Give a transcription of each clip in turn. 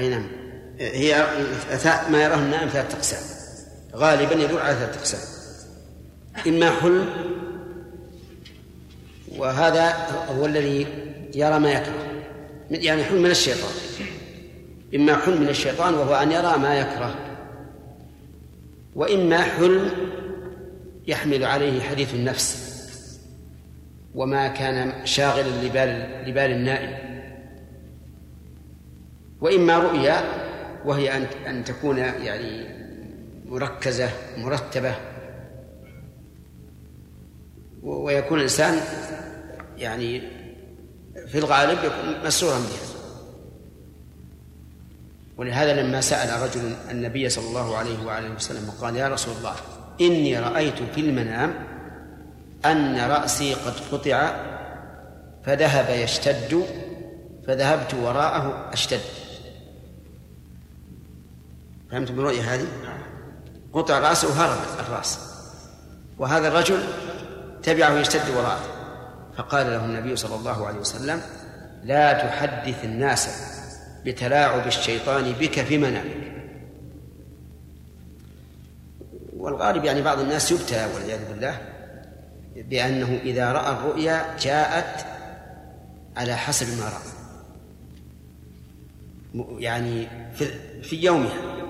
أي نعم. هي ما يراه النائم ثلاثة أقسام غالبا يدور على ثلاثة أقسام إما حلم وهذا هو الذي يرى ما يكره. يعني حلم من الشيطان. إما حلم من الشيطان وهو أن يرى ما يكره. وإما حلم يحمل عليه حديث النفس. وما كان شاغلا لبال لبال النائم. وإما رؤيا وهي أن أن تكون يعني مركزة مرتبة. ويكون الإنسان يعني في الغالب يكون مسرورا بها. ولهذا لما سأل رجل النبي صلى الله عليه وآله وسلم قال يا رسول الله إني رأيت في المنام أن رأسي قد قطع فذهب يشتد فذهبت وراءه أشتد. فهمت بالرؤية هذه؟ قطع رأسه وهرب الرأس. وهذا الرجل تبعه يشتد وراءه. فقال له النبي صلى الله عليه وسلم لا تحدث الناس بتلاعب الشيطان بك في منامك. والغالب يعني بعض الناس يبتلى والعياذ بالله بأنه إذا رأى الرؤيا جاءت على حسب ما رأى. يعني في, في يومها.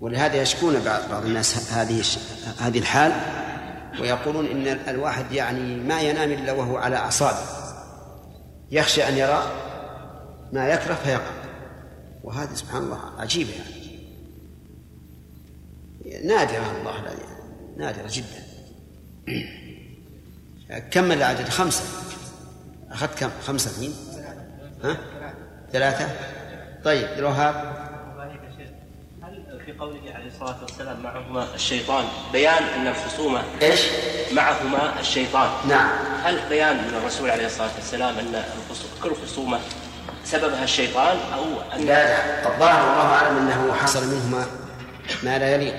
ولهذا يشكون بعض الناس هذه هذه الحال ويقولون إن الواحد يعني ما ينام إلا وهو على أعصابه. يخشى أن يرى ما يكره فيقع. وهذا سبحان الله عجيبه يعني. نادرة الله لا نادرة جدا. كمل العدد؟ خمسة. أخذت كم؟ خمسة اثنين ها؟ ثلاثة. طيب الوهاب في قوله عليه الصلاة والسلام معهما الشيطان. بيان أن الخصومة إيش؟ معهما الشيطان. نعم. هل بيان من الرسول عليه الصلاة والسلام أن كل خصومة سببها الشيطان أو أن لا لا. الظاهر والله أعلم أنه حصل منهما ما لا يليق.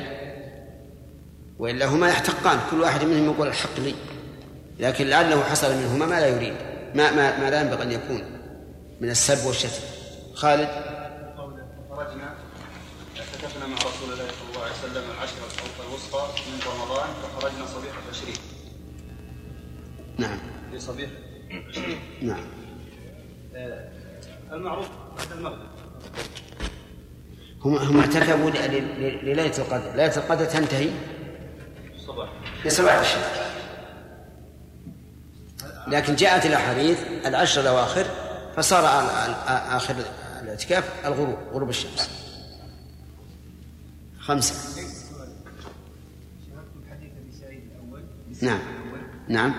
وإلا هما يحتقان. كل واحد منهم يقول الحق لي. لكن لعله حصل منهما ما لا يريد. ما ما, ما لا ينبغي أن يكون من السب والشتم. خالد؟ مع رسول الله صلى الله عليه وسلم العشرة الوسطى من رمضان فخرجنا صبيحة عشرين نعم. في صبيح نعم. آه، المعروف بعد المغرب. هم هم اعتكفوا لليلة القدر، ليلة القدر تنتهي؟ الصباح في صباح الشهر لكن جاءت الاحاديث العشر الأواخر فصار آخر الاعتكاف الغروب غروب الشمس. خمسة. نعم. نعم.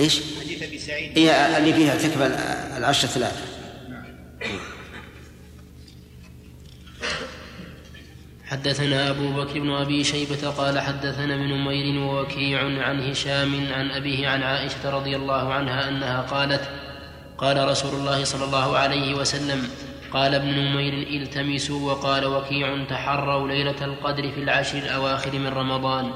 إيش؟ حديث أبي سعيد. هي اللي فيها اعتكف العشر ثلاثة حدثنا أبو بكر بن أبي شيبة قال حدثنا ابن نمير ووكيع عن هشام عن أبيه عن عائشة رضي الله عنها أنها قالت قال رسول الله صلى الله عليه وسلم قال ابن نمير التمسوا وقال وكيع تحروا ليلة القدر في العشر الأواخر من رمضان.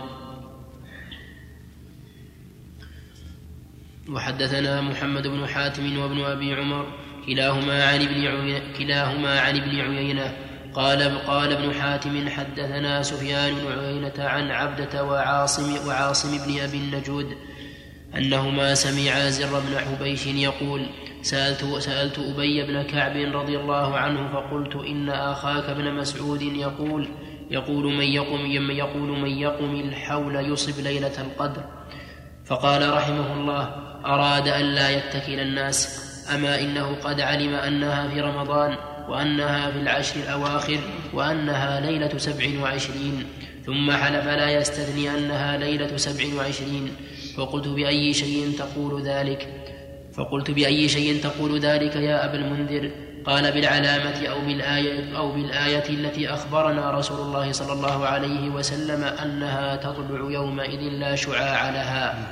وحدثنا محمد بن حاتم وابن أبي عمر كلاهما عن ابن كلاهما عن ابن عيينة. قال قال ابن حاتم حدثنا سفيان بن عيينة عن عبدة وعاصم وعاصم بن أبي النجود أنهما سمعا زر بن حبيش يقول سألت سألت أبي بن كعب رضي الله عنه فقلت إن أخاك ابن مسعود يقول يقول من يقم يقول من يقم الحول يصب ليلة القدر. فقال رحمه الله أراد أن لا يتكل الناس أما إنه قد علم أنها في رمضان وأنها في العشر الأواخر وأنها ليلة سبع وعشرين ثم حلف لا يستثني أنها ليلة سبع وعشرين. فقلت بأي شيء تقول ذلك؟ فقلت بأي شيء تقول ذلك يا أبا المنذر؟ قال بالعلامة أو بالآية أو بالآية التي أخبرنا رسول الله صلى الله عليه وسلم أنها تطلع يومئذ لا شعاع لها.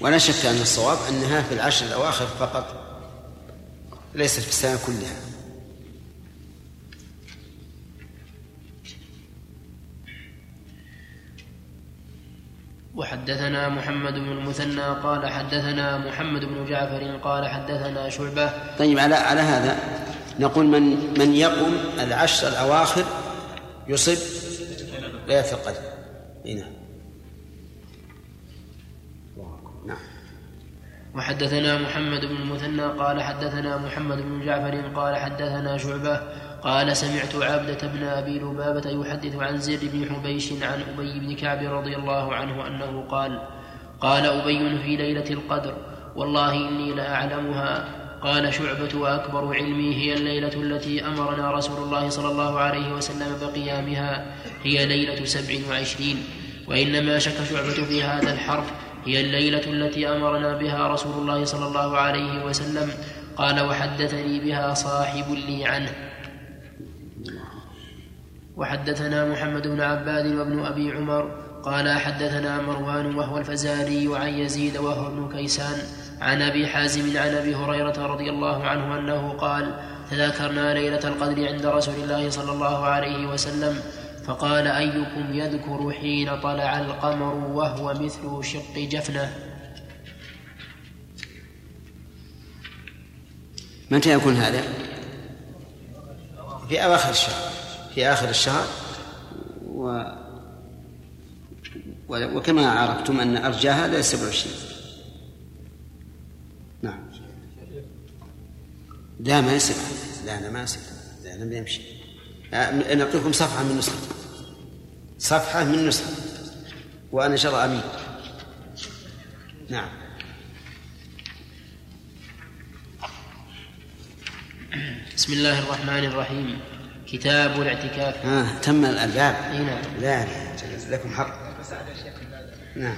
ولا شك أن الصواب أنها في العشر الأواخر فقط ليست في السنة كلها. وحدثنا محمد بن المثنى قال حدثنا محمد بن جعفر قال حدثنا شعبة. طيب على على هذا نقول من من يقم العشر الأواخر يصب ليلة القدر. نعم. نعم. وحدثنا محمد بن المثنى قال حدثنا محمد بن جعفر قال حدثنا شعبة. قال سمعت عبدة بن أبي لبابة يحدث عن زر بن حبيش عن أبي بن كعب رضي الله عنه أنه قال قال أبي في ليلة القدر والله إني لأعلمها. قال شعبة وأكبر علمي هي الليلة التي أمرنا رسول الله صلى الله عليه وسلم بقيامها هي ليلة سبع وعشرين. وإنما شك شعبة في هذا الحرف هي الليلة التي أمرنا بها رسول الله صلى الله عليه وسلم. قال وحدثني بها صاحب لي عنه. وحدثنا محمد بن عباد وابن أبي عمر قال حدثنا مروان وهو الفزاري عن يزيد وهو ابن كيسان عن أبي حازم عن أبي هريرة رضي الله عنه أنه قال تذاكرنا ليلة القدر عند رسول الله صلى الله عليه وسلم فقال أيكم يذكر حين طلع القمر وهو مثل شق جفنة متى يكون هذا؟ في أواخر الشهر في آخر الشهر. و وكما عرفتم أن أرجاها لا 27 نعم. لا ما يصير. لا لا ما يصير. لا لم يمشي. نعطيكم صفحة من نسخة. صفحة من نسخة. وأنا شر أمين نعم. بسم الله الرحمن الرحيم. كتاب الاعتكاف. ها تم الباب إي نعم. لا لكم حق. نعم.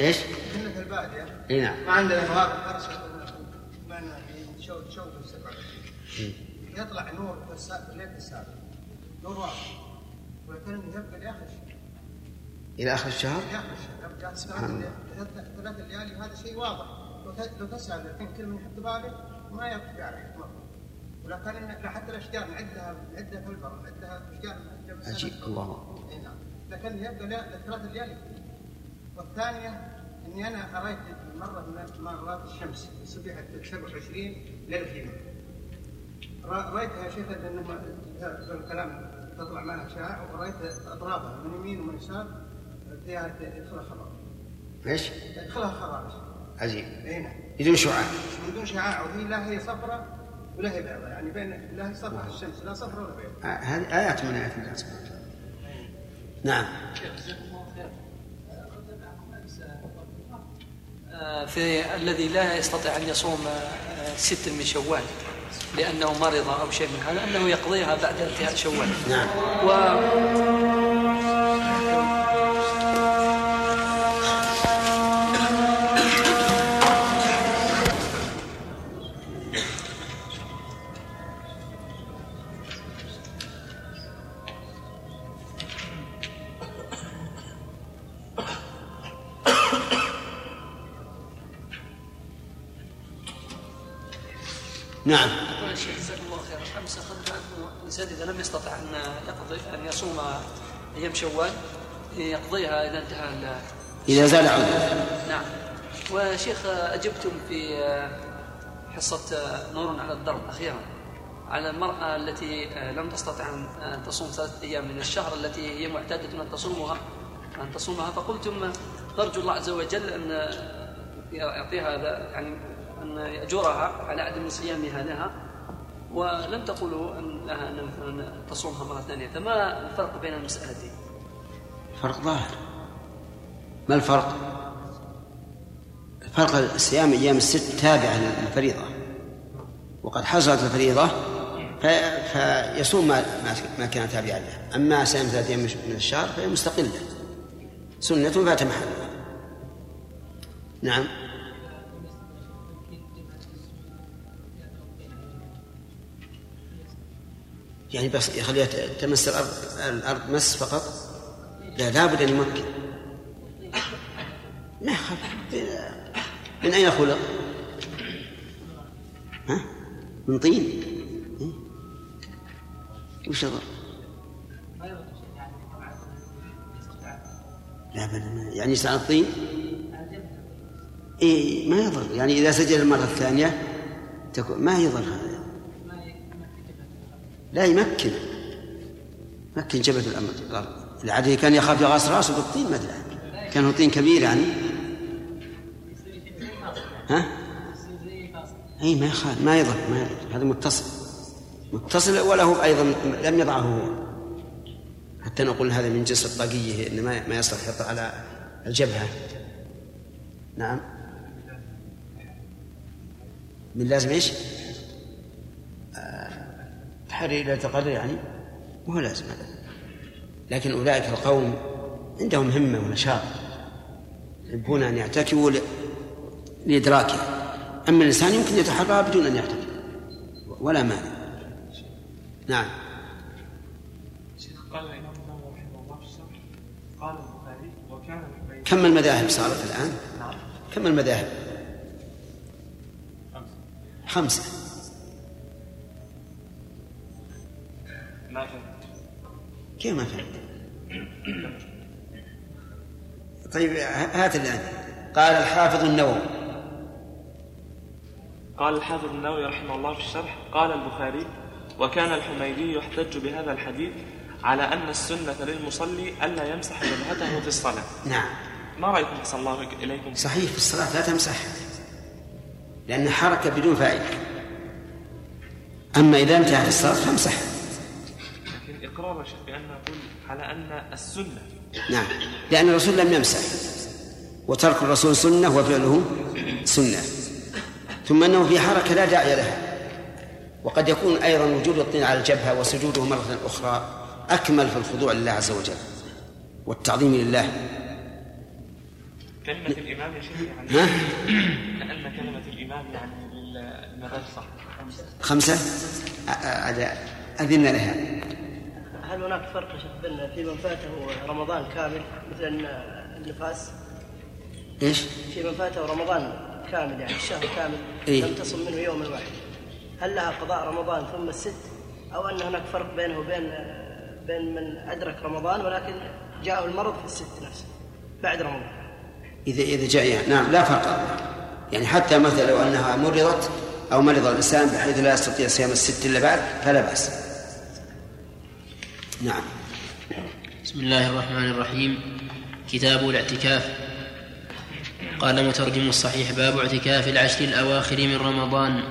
إيش؟ كنا في البادية إي نعم. ما عندنا مواقف ارسل معنا في شوط شوط يطلع نور في الليل السابع نور واضح ولكن يبقى لآخر الشهر. إلى آخر الشهر؟ لاخر الشهر. يبقى ثلاث ليالي وهذا شيء واضح. لو ت- لو تسأل الحين كل من يحط باله ما يبقى عليه ولكن حتى الأشجار نعدها نعدها في البر نعدها أشجار. عجيب الله. نعم. لكن يبقى لا ثلاث ليالي والثانية إني أنا رايت مرة من مرات الشمس صبيحه 27 ليلة رأيتها يا شيخ لأنه الكلام تطلع معنا اشعاع ورأيت أطرافها من يمين ومن يسار فيها يدخلها خضار إيش؟ يدخلها خضار. عجيب. إي نعم. بدون شعاع. من دون شعاع وهي لا هي صفراء ولا هي بيضاء يعني بين لا هي صفراء الشمس لا صفراء ولا بيضاء آه، هذه آيات من آيات الله سبحانه وتعالى نعم. في الذي لا يستطيع أن يصوم آه، ست من شوال لأنه مرض أو شيء من هذا أنه يقضيها بعد انتهاء شوال. نعم. و نعم. يقول الشيخ جزاك الله خيرا. أمس اخذنا انه الانسان إذا لم يستطع أن يقضي أن يصوم أيام شوال يقضيها إذا انتهى إذا زال عذره نعم. وشيخ أجبتم في حصة نور على الدرب أخيرا. على المرأة التي لم تستطع أن تصوم ثلاثة أيام من الشهر التي هي معتادة أن تصومها أن تصومها فقلتم نرجو الله عز وجل أن يعطيها يعني أن يأجرها على عدم صيامها لها ولم تقولوا أن لها أن مثلاً تصومها مرة ثانية. فما الفرق بين المسألتين؟ فرق ظاهر. ما الفرق؟ فرق صيام أيام الست تابعة للفريضة. وقد حصلت الفريضة في- فيصوم ما ما- ما كان تابعا له أما صيام ثلاثة أيام من الشهر فهي مستقلة. سنة فات محلها. نعم. يعني بس يخليها تمس الأرض الأرض مس فقط لا لابد أن يمكن خف من أين خلق؟ ها؟ من طين؟ وش الضر؟ لا بل يعني يسعى الطين إيه ما يضر يعني إذا سجل المرة الثانية تكون ما يضر هذا لا يمكن. مكن جبهة الأرض. العادي كان يخاف يغاص رأسه بالطين ما أدري. كان طين كبير يعني. ها؟ أي ما يخالف ما يضر ما يضر هذا متصل. متصل وله أيضا لم يضعه هو. حتى نقول هذا من جنس الطاقية إن ما يصلح يحط على الجبهة. نعم. من لازم إيش؟ تحري إلى تقرر يعني؟ مو لازم هذا لكن أولئك القوم عندهم همة ونشاط يحبون أن يعتكفوا لإدراكه. أما الإنسان يمكن يتحرى بدون أن يعتكف ولا مانع. نعم. قال الإمام النووي رحمه الله في الشرح قال البخاري وكان كم المذاهب صارت الآن؟ نعم. كم المذاهب؟ خمسة. ما كيف ما فهمت؟ طيب هات الآن. قال الحافظ النووي. قال الحافظ النووي رحمه الله في الشرح قال البخاري وكان الحميدي يحتج بهذا الحديث على أن السنة للمصلي ألا يمسح جبهته في الصلاة. نعم. ما رأيكم؟ أحسن الله إليكم. صحيح في الصلاة لا تمسح لأن حركة بدون فائدة. أما إذا انتهت الصلاة فامسح. لكن إقرار شيخ بأن نقول على أن السنة. نعم. لأن الرسول لم يمسح وترك الرسول سنة وفعله سنة. ثم أنه في حركة لا داعي لها. وقد يكون أيضا وجود الطين على الجبهة وسجوده مرة أخرى أكمل في الخضوع لله عز وجل والتعظيم لله. كلمة الإمام يا شيخ يعني ها؟ كأن كلمة الإمام يعني للمدارس صح خمسة؟ أذن لها. هل هناك فرق بين في من فاته رمضان كامل مثل النفاس؟ إيش؟ في من فاته رمضان كامل يعني الشهر كامل إيه؟ لم تصم منه يوم واحد هل لها قضاء رمضان ثم الست أو أن هناك فرق بينه وبين بين من أدرك رمضان ولكن جاءه المرض في الست نفسه بعد رمضان إذا إذا جاء نعم لا فرق يعني حتى مثلا لو أنها مرضت أو مرض الإنسان بحيث لا يستطيع صيام الست إلا بعد فلا بأس نعم. بسم الله الرحمن الرحيم. كتاب الاعتكاف. قال مترجم الصحيح باب اعتكاف العشر الأواخر من رمضان.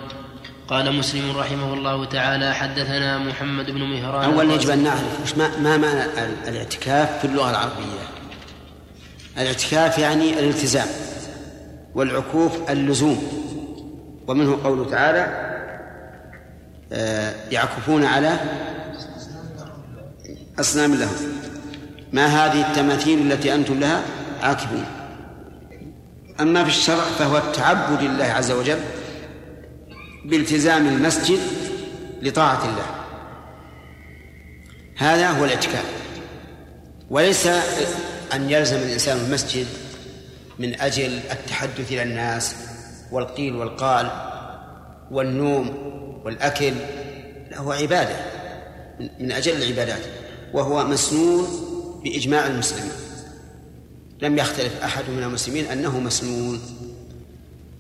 قال مسلم رحمه الله تعالى حدثنا محمد بن مهران. أولا يجب أن نعرف وش ما, ما معنى الاعتكاف في اللغة العربية. الاعتكاف يعني الالتزام والعكوف اللزوم. ومنه قوله تعالى آه، يعكفون على أصنام لهم ما هذه التماثيل التي أنتم لها؟ عاكفون أما في الشرع فهو التعبد لله عز وجل بالتزام المسجد لطاعة الله. هذا هو الاعتكاف. وليس أن يلزم الإنسان المسجد من أجل التحدث إلى الناس والقيل والقال والنوم والأكل. هو عبادة. من أجل العبادات. وهو مسنون بإجماع المسلمين لم يختلف أحد من المسلمين أنه مسنون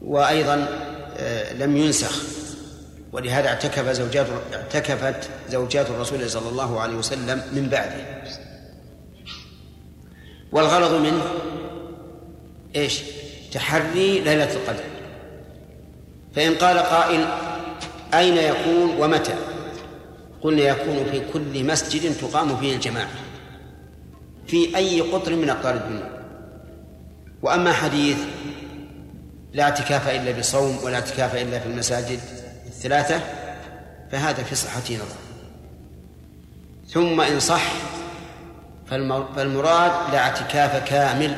وأيضا آه، لم ينسخ ولهذا اعتكف زوجات اعتكفت زوجات الرسول صلى الله عليه وسلم من بعده والغرض منه إيش؟ تحري ليلة القدر فإن قال قائل أين يكون ومتى؟ قلنا يكون في كل مسجد تقام فيه الجماعة. في أي قطر من أقطار الدنيا. وأما حديث لا اعتكاف إلا بصوم ولا اعتكاف إلا في المساجد الثلاثة فهذا في صحته نظر. ثم إن صح فالمراد لا اعتكاف كامل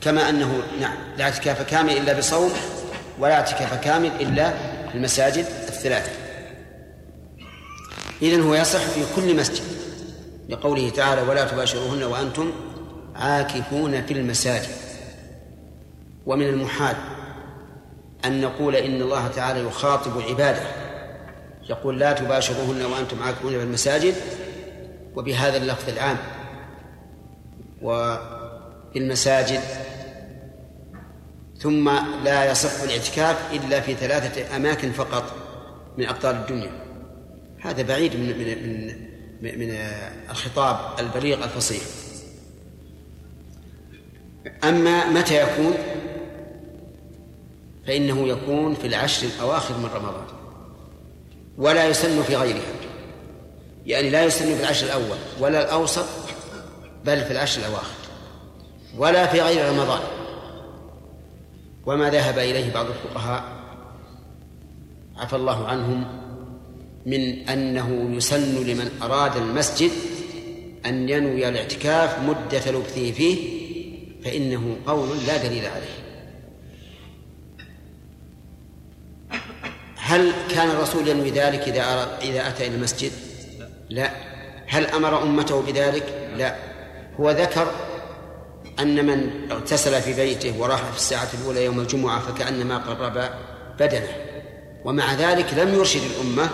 كما أنه نعم لا اعتكاف كامل إلا بصوم ولا اعتكاف كامل إلا في المساجد الثلاثة. إذن هو يصح في كل مسجد لقوله تعالى ولا تباشروهن وأنتم عاكفون في المساجد. ومن المحال أن نقول إن الله تعالى يخاطب عباده يقول لا تباشروهن وأنتم عاكفون في المساجد وبهذا اللفظ العام. و في المساجد ثم لا يصح الاعتكاف إلا في ثلاثة أماكن فقط من أقطار الدنيا. هذا بعيد من من من, من الخطاب البليغ الفصيح. أما متى يكون؟ فإنه يكون في العشر الأواخر من رمضان. ولا يسن في غيرها. يعني لا يسن في العشر الأول ولا الأوسط بل في العشر الأواخر. ولا في غير رمضان. وما ذهب إليه بعض الفقهاء عفى الله عنهم من أنه يسن لمن أراد المسجد أن ينوي الاعتكاف مدة لبثه فيه فإنه قول لا دليل عليه هل كان الرسول ينوي ذلك إذا إذا أتى إلى المسجد؟ لا هل أمر أمته بذلك؟ لا هو ذكر أن من اغتسل في بيته وراح في الساعة الأولى يوم الجمعة فكأنما قرب بدنه ومع ذلك لم يرشد الأمة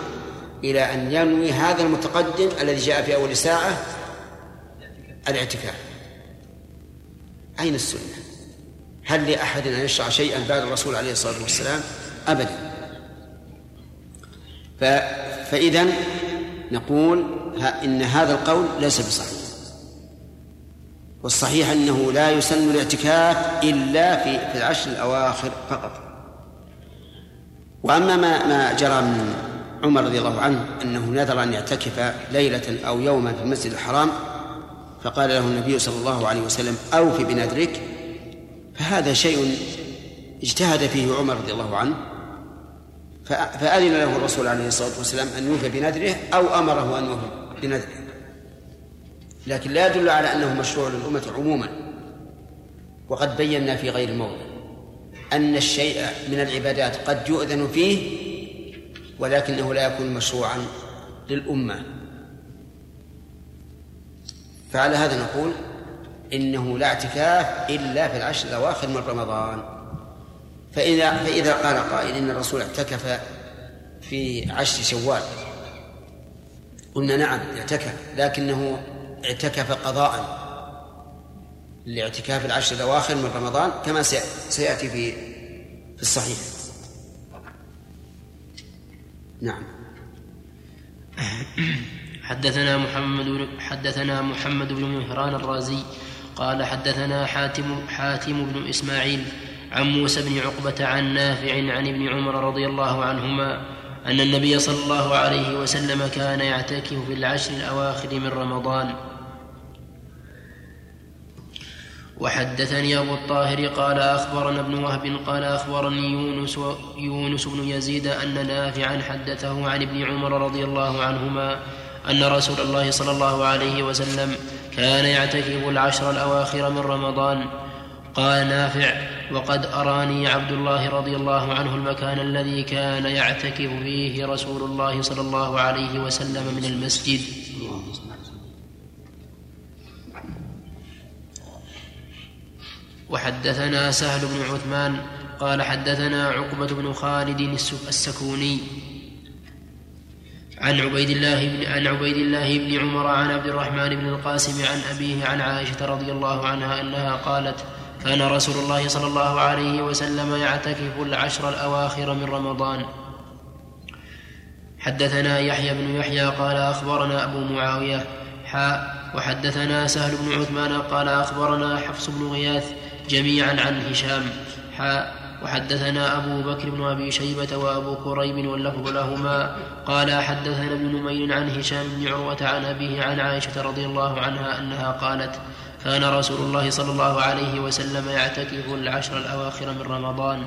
إلى أن ينوي هذا المتقدم الذي جاء في أول ساعة الاعتكاف أين السنة؟ هل لأحد أن يشرع شيئا بعد الرسول عليه الصلاة والسلام؟ أبدا ف... فإذا نقول إن هذا القول ليس بصحيح والصحيح أنه لا يسن الاعتكاف إلا في في العشر الأواخر فقط وأما ما ما جرى من عمر رضي الله عنه أنه نذر أن يعتكف ليلة أو يوما في المسجد الحرام فقال له النبي صلى الله عليه وسلم أوف بنذرك. فهذا شيء اجتهد فيه عمر رضي الله عنه فأذن له الرسول عليه الصلاة والسلام أن يوفي بنذره أو أمره أن يوفي بنذره. لكن لا يدل على أنه مشروع للأمة عموما. وقد بينا في غير موضع أن الشيء من العبادات قد يؤذن فيه ولكنه لا يكون مشروعا للأمة. فعلى هذا نقول إنه لا اعتكاف إلا في العشر الأواخر من رمضان. فإذا فإذا قال قائل إن الرسول اعتكف في عشر شوال قلنا نعم اعتكف لكنه اعتكف قضاء لاعتكاف العشر الأواخر من رمضان كما سيأتي في في الصحيح. نعم. حدثنا محمد حدثنا محمد بن مهران الرازي قال حدثنا حاتم حاتم بن إسماعيل عن موسى بن عقبة عن نافع عن ابن عمر رضي الله عنهما أن النبي صلى الله عليه وسلم كان يعتكف في العشر الأواخر من رمضان. وحدثني أبو الطاهر قال أخبرنا ابن وهب قال أخبرني يونس يونس بن يزيد أن نافعا حدثه عن ابن عمر رضي الله عنهما أن رسول الله صلى الله عليه وسلم كان يعتكف العشر الأواخر من رمضان. قال نافع وقد أراني عبد الله رضي الله عنه المكان الذي كان يعتكف فيه رسول الله صلى الله عليه وسلم من المسجد. وحدثنا سهل بن عثمان قال حدثنا عقبة بن خالد السكوني عن عبيد الله بن عن عبيد الله بن عمر عن عبد الرحمن بن القاسم عن أبيه عن عائشة رضي الله عنها أنها قالت كان رسول الله صلى الله عليه وسلم يعتكف العشر الأواخر من رمضان. حدثنا يحيى بن يحيى قال أخبرنا أبو معاوية حاء وحدثنا سهل بن عثمان قال أخبرنا حفص بن غياث جميعا عن هشام. حاء وحدثنا أبو بكر بن أبي شيبة وأبو كريب واللفظ لهما. قال حدثنا ابن نمير عن هشام بن عروة عن أبيه عن عائشة رضي الله عنها أنها قالت كان رسول الله صلى الله عليه وسلم يعتكف العشر الأواخر من رمضان.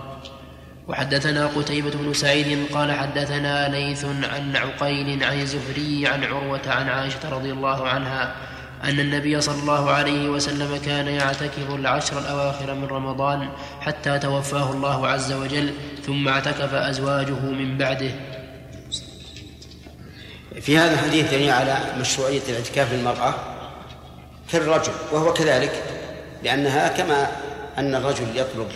وحدثنا قتيبة بن سعيد قال حدثنا ليث عن عقيل عن زهري عن عروة عن عائشة رضي الله عنها. أن النبي صلى الله عليه وسلم كان يعتكف العشر الأواخر من رمضان حتى توفاه الله عز وجل ثم اعتكف أزواجه من بعده. في هذا الحديث دليل على مشروعية الاعتكاف للمرأة كالرجل وهو كذلك لأنها كما أن الرجل يطلب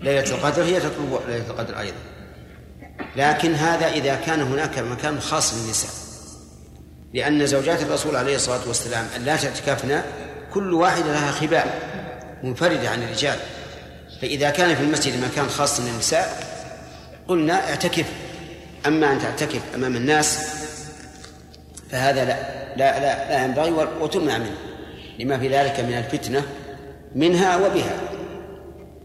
ليلة القدر هي تطلب ليلة القدر أيضا. لكن هذا إذا كان هناك مكان خاص للنساء. لأن زوجات الرسول عليه الصلاة والسلام اللاتي اعتكفنا كل واحدة لها خباء منفردة عن الرجال. فإذا كان في المسجد مكان خاص للنساء قلنا اعتكف. أما أن تعتكف أمام الناس فهذا لا لا لا, لا ينبغي وتمنع منه. لما في ذلك من الفتنة منها وبها.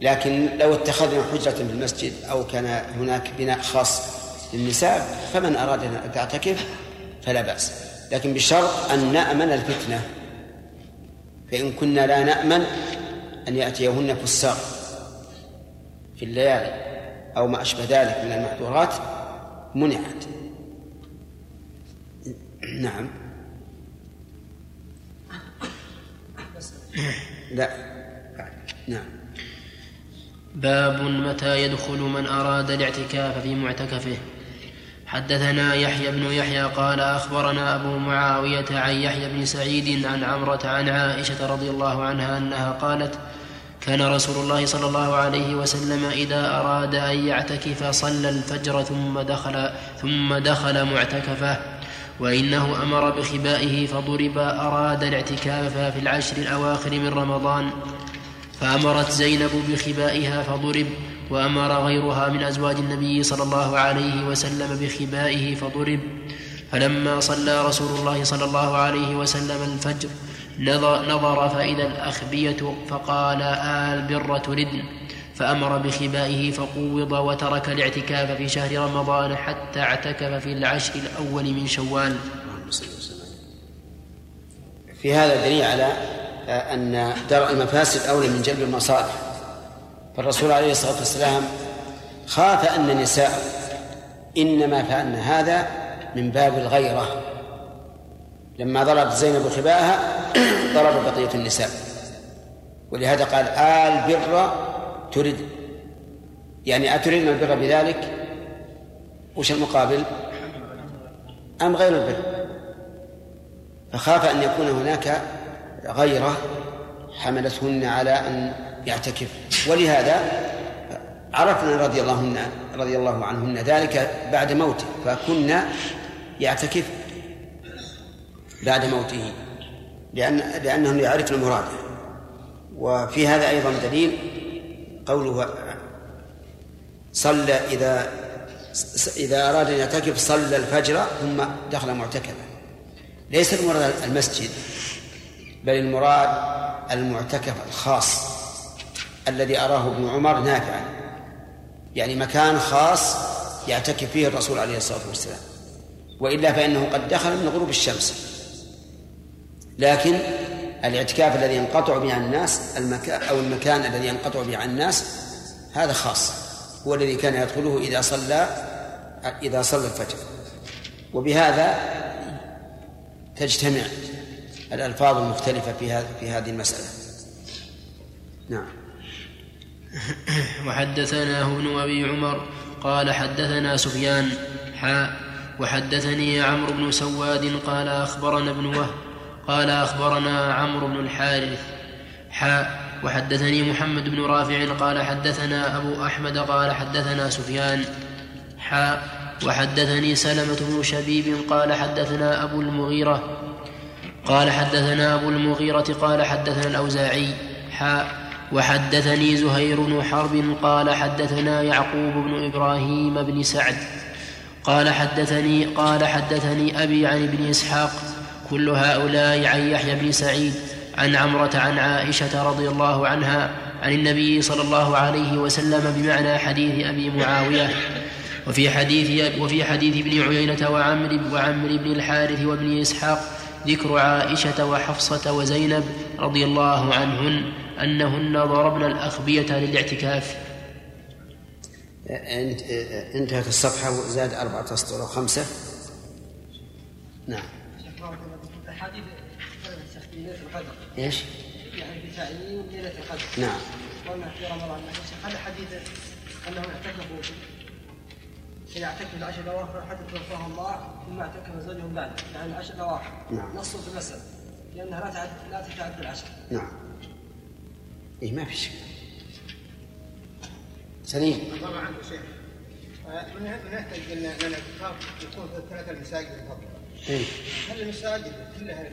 لكن لو اتخذنا حجرة في المسجد أو كان هناك بناء خاص للنساء فمن أراد أن تعتكف فلا بأس. لكن بشرط أن نأمن الفتنة. فإن كنا لا نأمن أن يأتيهن فساق في الليالي أو ما أشبه ذلك من المحظورات منعت. نعم. لا. نعم. باب متى يدخل من أراد الاعتكاف في معتكفه. حدثنا يحيى بن يحيى قال أخبرنا أبو معاوية عن يحيى بن سعيد عن عمرة عن عائشة رضي الله عنها أنها قالت كان رسول الله صلى الله عليه وسلم إذا أراد أن يعتكف صلى الفجر ثم دخل ثم دخل معتكفه وإنه أمر بخبائه فضرب أراد الاعتكاف في العشر الأواخر من رمضان فأمرت زينب بخبائها فضرب وأمر غيرها من أزواج النبي صلى الله عليه وسلم بخبائه فضرب. فلما صلى رسول الله صلى الله عليه وسلم الفجر نظر فإذا الأخبية فقال آل بر تردن. فأمر بخبائه فقوض وترك الاعتكاف في شهر رمضان حتى اعتكف في العشر الأول من شوال. في هذا دليل على أن درء المفاسد أولى من جلب المصالح. فالرسول عليه الصلاة والسلام خاف أن النساء إنما فعلن هذا من باب الغيرة. لما ضربت زينب خباءها ضرب بقية النساء. ولهذا قال آل بر تريد يعني أتريدن البر بذلك؟ وش المقابل؟ أم غير البر؟ فخاف أن يكون هناك غيرة حملتهن على أن يعتكف. ولهذا عرفنا رضي الله رضي الله عنهن ذلك بعد موته فكنا يعتكف بعد موته لأن لأنهم يعرفن مراده. وفي هذا أيضا دليل قوله صلى إذا إذا أراد أن يعتكف صلى الفجر ثم دخل معتكفا. ليس المراد المسجد بل المراد المعتكف الخاص. الذي أراه ابن عمر نافعا. يعني مكان خاص يعتكف فيه الرسول عليه الصلاة والسلام. وإلا فإنه قد دخل من غروب الشمس. لكن الاعتكاف الذي ينقطع به عن الناس المكان أو المكان الذي ينقطع به عن الناس هذا خاص. هو الذي كان يدخله إذا صلى إذا صلى الفجر. وبهذا تجتمع الألفاظ المختلفة في هذه المسألة. نعم. وحدثناه ابن أبي عمر قال حدثنا سفيان حاء وحدثني عمرو بن سواد قال أخبرنا ابن وهب قال أخبرنا عمرو بن الحارث حاء وحدثني محمد بن رافع قال حدثنا أبو أحمد قال حدثنا سفيان حاء وحدثني سلمة بن شبيب قال حدثنا أبو المغيرة قال حدثنا أبو المغيرة قال حدثنا الأوزاعي حاء وحدثني زهير بن حرب قال حدثنا يعقوب بن إبراهيم بن سعد قال حدثني قال حدثني أبي عن ابن إسحاق كل هؤلاء عن يحيى بن سعيد عن عمرة عن عائشة رضي الله عنها عن النبي صلى الله عليه وسلم بمعنى حديث أبي معاوية وفي حديث وفي حديث ابن عيينة وعمر وعمر بن الحارث وابن إسحاق ذكر عائشة وحفصة وزينب رضي الله عنهن أنهن ضربن الأخبية للاعتكاف. انتهت الصفحة وزاد أربعة أسطر وخمسة نعم. إيش؟ يعني بتعيين ليله القدر نعم قلنا في رمضان هل حديث أنه اعتكفوا إذا اعتكف العشر الأواخر حتى توفاه الله ثم اعتكف زوجهم بعد يعني العشر الأواخر نعم. نص في المسألة لأنها لا تعد لا تتعد العشر. نعم. إيه ما في شيء سليم. طبعا عنده شيء من نحتاج إن الاعتكاف يكون في الثلاث المساجد الفضل إيه؟ هل المساجد كلها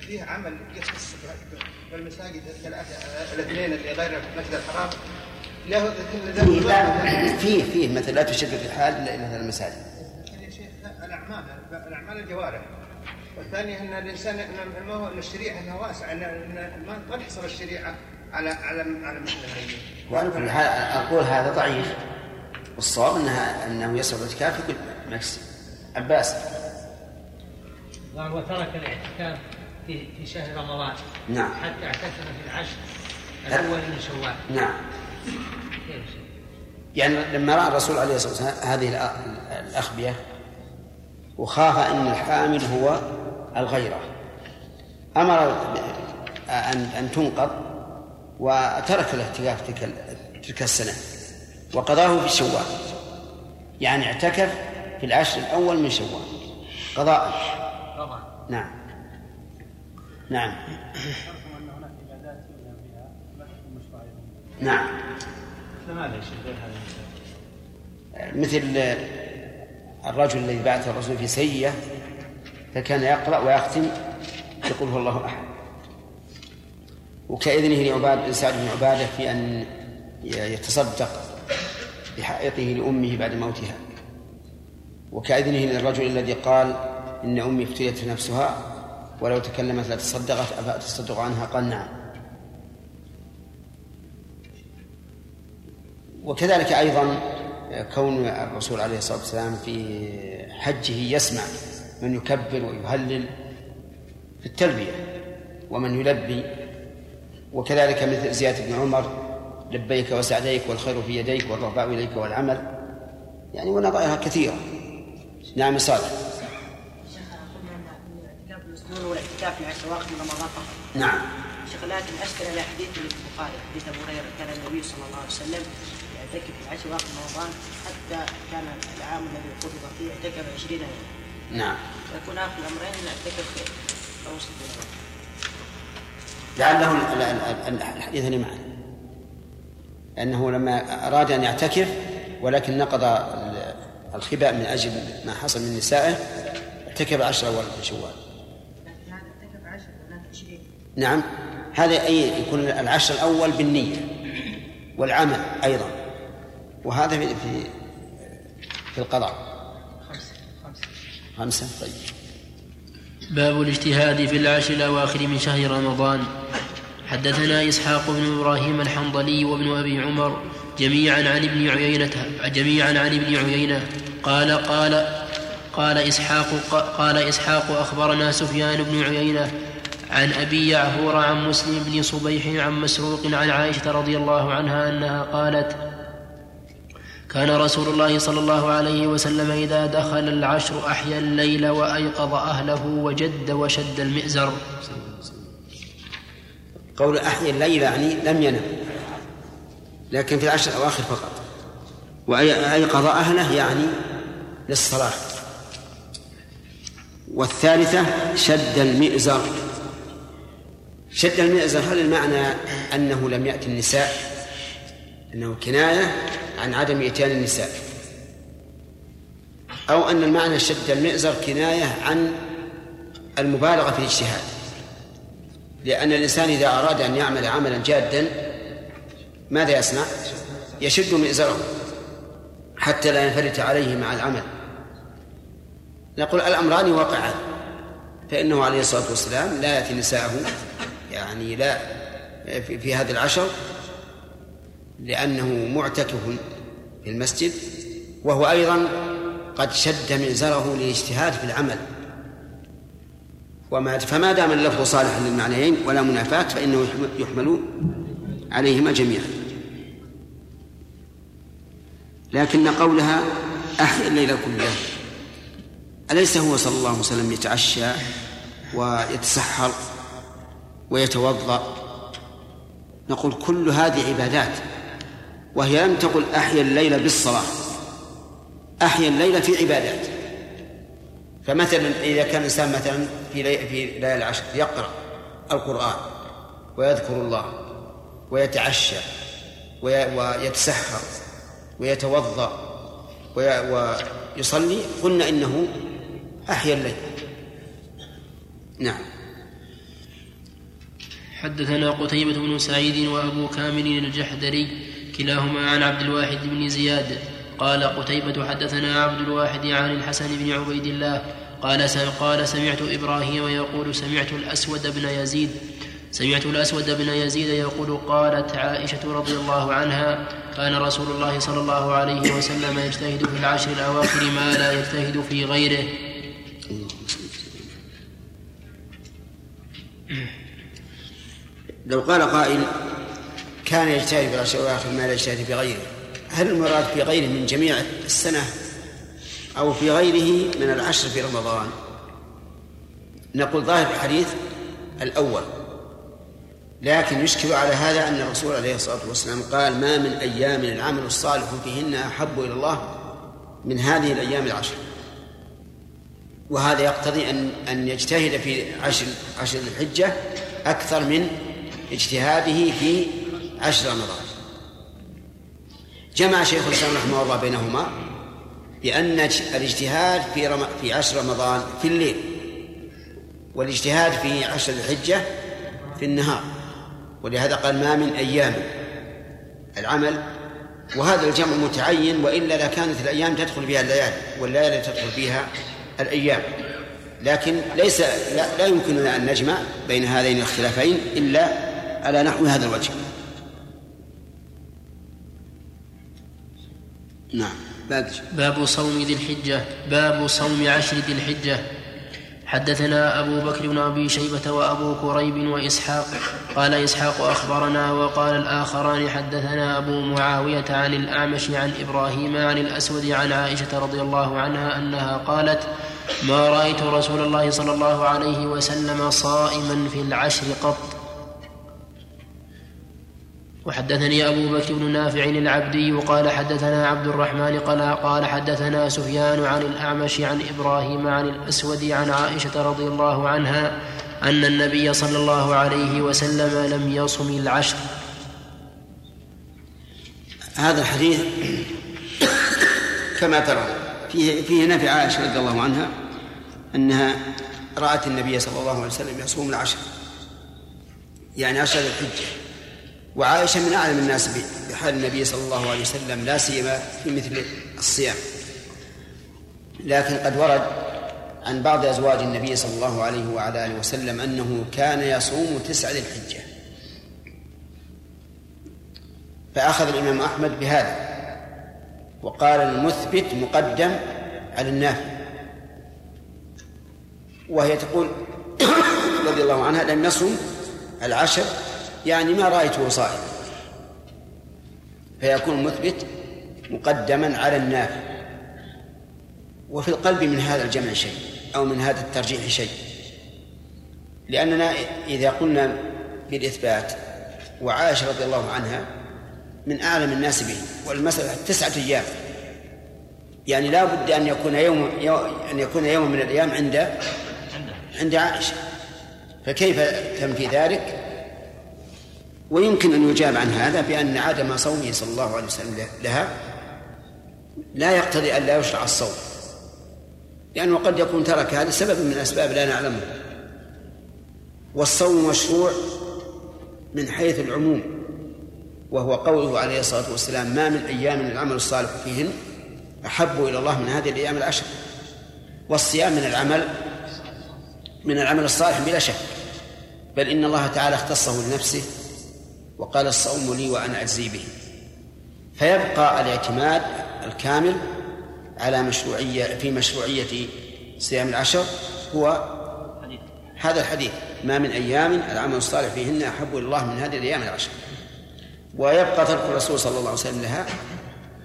فيها عمل يخص بالمساجد الثلاثة الاثنين اللي غير المسجد الحرام؟ له فيه فيه مثل لا تشد في الحال إلا إلى المساجد. يا شيخ الأعمال الأعمال الجوارح. والثانية أن الإنسان ما هو الشريعة أنها واسعة أن ما تنحصر الشريعة على على على مثل هذه. وعلى كل حال أقول هذا ضعيف. والصواب أنها أنه يسر الاعتكاف في كل مكس عباس. وترك الاعتكاف في في شهر رمضان. نعم. حتى اعتكف في العشر الأول من شوال. نعم. يعني لما رأى الرسول عليه الصلاة والسلام هذه الأخبية وخاف إن الحامل هو الغيرة. أمر أن أن تنقض وترك الاعتكاف تلك تلك السنة وقضاه في شوال. يعني اعتكف في العشر الأول من شوال. قضاء. نعم. نعم. نعم. مثل الرجل الذي بعث الرسول في سيئة فكان يقرأ ويختم يقول هو الله أحد. وكإذنه لعباد سعد بن عبادة في أن يتصدق بحائطه لأمه بعد موتها. وكإذنه للرجل الذي قال إن أمي افتلت نفسها ولو تكلمت لتصدقت أفأتصدق عنها؟ قال نعم. وكذلك أيضا كون الرسول عليه الصلاة والسلام في حجه يسمع من يكبر ويهلل في التلبية ومن يلبي وكذلك مثل زيادة بن عمر لبيك وسعديك والخير في يديك والرغباء إليك والعمل يعني ونظائرها كثيرة نعم صالح. نعم. شيخ لكن اشكل على حديث البخاري حديث أبو هريرة كان النبي صلى الله عليه وسلم يعتكف في العشر واقع رمضان حتى كان العام الذي قبض فيه اعتكف 20 يوما. نعم. يكون آخر الأمرين نعتكف أوسط لعله الحديث اللي معنا. لأنه لما أراد أن يعتكف ولكن نقض الخباء من أجل ما حصل من نسائه اعتكف عشر أول من شوال. نعم. هذا أي يكون العشر الأول بالنية والعمل أيضا. وهذا في في القضاء. خمسة. طيب. باب الاجتهاد في العشر الأواخر من شهر رمضان. حدثنا إسحاق بن إبراهيم الحنظلي وابن أبي عمر جميعا عن ابن عيينة جميعا عن ابن عيينة. قال قال قال إسحاق قال إسحاق أخبرنا سفيان بن عيينة عن أبي يعفور عن مسلم بن صبيح عن مسروق عن عائشة رضي الله عنها أنها قالت كان رسول الله صلى الله عليه وسلم إذا دخل العشر أحيا الليل وأيقظ أهله وجد وشد المئزر. قول أحيا الليل يعني لم ينم لكن في العشر الأواخر فقط. وأيقظ أهله يعني للصلاة. والثالثة شد المئزر. شد المئزر هل المعنى أنه لم يأتي النساء؟ أنه كناية عن عدم إتيان النساء. أو أن المعنى شد المئزر كناية عن المبالغة في الاجتهاد. لأن الإنسان إذا أراد أن يعمل عملا جادا ماذا يصنع؟ يشد مئزره حتى لا ينفلت عليه مع العمل. نقول الأمران واقعان. فإنه عليه الصلاة والسلام لا يأتي نساءه يعني لا في هذه العشر لأنه معتكف في المسجد وهو أيضا قد شد مئزره للاجتهاد في العمل. وما فما دام اللفظ صالحا للمعنيين ولا منافاة فإنه يحمل عليهما جميعا. لكن قولها أحيا الليل كله. أليس هو صلى الله عليه وسلم يتعشى ويتسحر ويتوضأ؟ نقول كل هذه عبادات وهي لم تقل أحيا الليل بالصلاة. أحيا الليل في عبادات. فمثلا إذا كان الإنسان مثلا في لي... في ليالي العشر يقرأ القرآن ويذكر الله ويتعشى وي... ويتسحر ويتوضأ وي... ويصلي قلنا إنه أحيا الليل. نعم. حدثنا قتيبة بن سعيد وأبو كامل الجحدري كلاهما عن عبد الواحد بن زياد. قال قتيبة حدثنا عبد الواحد عن الحسن بن عبيد الله. قال قال سمعت إبراهيم يقول سمعت الأسود بن يزيد. سمعت الأسود بن يزيد يقول قالت عائشة رضي الله عنها كان رسول الله صلى الله عليه وسلم يجتهد في العشر الأواخر ما لا يجتهد في غيره. لو قال قائل كان يجتهد في العشر الأواخر ما لا يجتهد في غيره. هل المراد في غيره من جميع السنة أو في غيره من العشر في رمضان؟ نقول ظاهر الحديث الأول. لكن يشكل على هذا أن الرسول عليه الصلاة والسلام قال ما من أيام العمل الصالح فيهن أحب إلى الله من هذه الأيام العشر. وهذا يقتضي أن أن يجتهد في عشر عشر الحجة أكثر من اجتهاده في عشر رمضان. جمع شيخ الإسلام رحمه الله بينهما بأن الاجتهاد في رم... في عشر رمضان في الليل والاجتهاد في عشر الحجة في النهار. ولهذا قال ما من أيام العمل وهذا الجمع متعين وإلا لكانت الأيام تدخل فيها الليالي والليالي تدخل فيها الأيام. لكن ليس لا, لا يمكننا أن نجمع بين هذين الاختلافين إلا على نحو هذا الوجه. نعم. باب صوم ذي الحجة. باب صوم عشر ذي الحجة. حدثنا أبو بكر بن أبي شيبة وأبو كريب وإسحاق. قال إسحاق أخبرنا وقال الآخران حدثنا أبو معاوية عن الأعمش عن إبراهيم عن الأسود عن عائشة رضي الله عنها أنها قالت ما رأيت رسول الله صلى الله عليه وسلم صائما في العشر قط. وحدثني أبو بكر بن نافع العبدي قال حدثنا عبد الرحمن قال, قال حدثنا سفيان عن الأعمش عن إبراهيم عن الأسود عن عائشة رضي الله عنها أن النبي صلى الله عليه وسلم لم يصم العشر. هذا الحديث كما ترى فيه فيه نفي عائشة رضي الله عنها أنها رأت النبي صلى الله عليه وسلم يصوم العشر يعني عشر الحجة. وعائشة من أعلم الناس بحال النبي صلى الله عليه وسلم لا سيما في مثل الصيام. لكن قد ورد عن بعض أزواج النبي صلى الله عليه وعلى آله وسلم أنه كان يصوم تسعة ذي الحجة. فأخذ الإمام أحمد بهذا وقال المثبت مقدم على النافي وهي تقول رضي الله عنها لم يصوم العشر يعني ما رأيته صائما فيكون المثبت مقدما على النافي وفي القلب من هذا الجمع شيء أو من هذا الترجيح شيء. لأننا إذا قلنا بالإثبات وعائشة رضي الله عنها من أعلم الناس به والمسألة تسعة أيام. يعني لا بد أن يكون يوم أن يكون يوم من الأيام عند عند عائشة. فكيف تنفي ذلك؟ ويمكن أن يجاب عن هذا بأن عدم صومه صلى الله عليه وسلم لها لا يقتضي أن لا يشرع الصوم. لأنه قد يكون ترك هذا سبب من الأسباب لا نعلمها والصوم مشروع من حيث العموم وهو قوله عليه الصلاة والسلام ما من أيام العمل الصالح فيهن أحب إلى الله من هذه الأيام العشر. والصيام من العمل من العمل الصالح بلا شك بل إن الله تعالى اختصه لنفسه وقال الصوم لي وأنا أجزي به. فيبقى الاعتماد الكامل على مشروعية في مشروعية صيام العشر هو هذا الحديث. ما من أيام العمل الصالح فيهن أحب إلى الله من هذه الأيام العشر. ويبقى ترك الرسول صلى الله عليه وسلم لها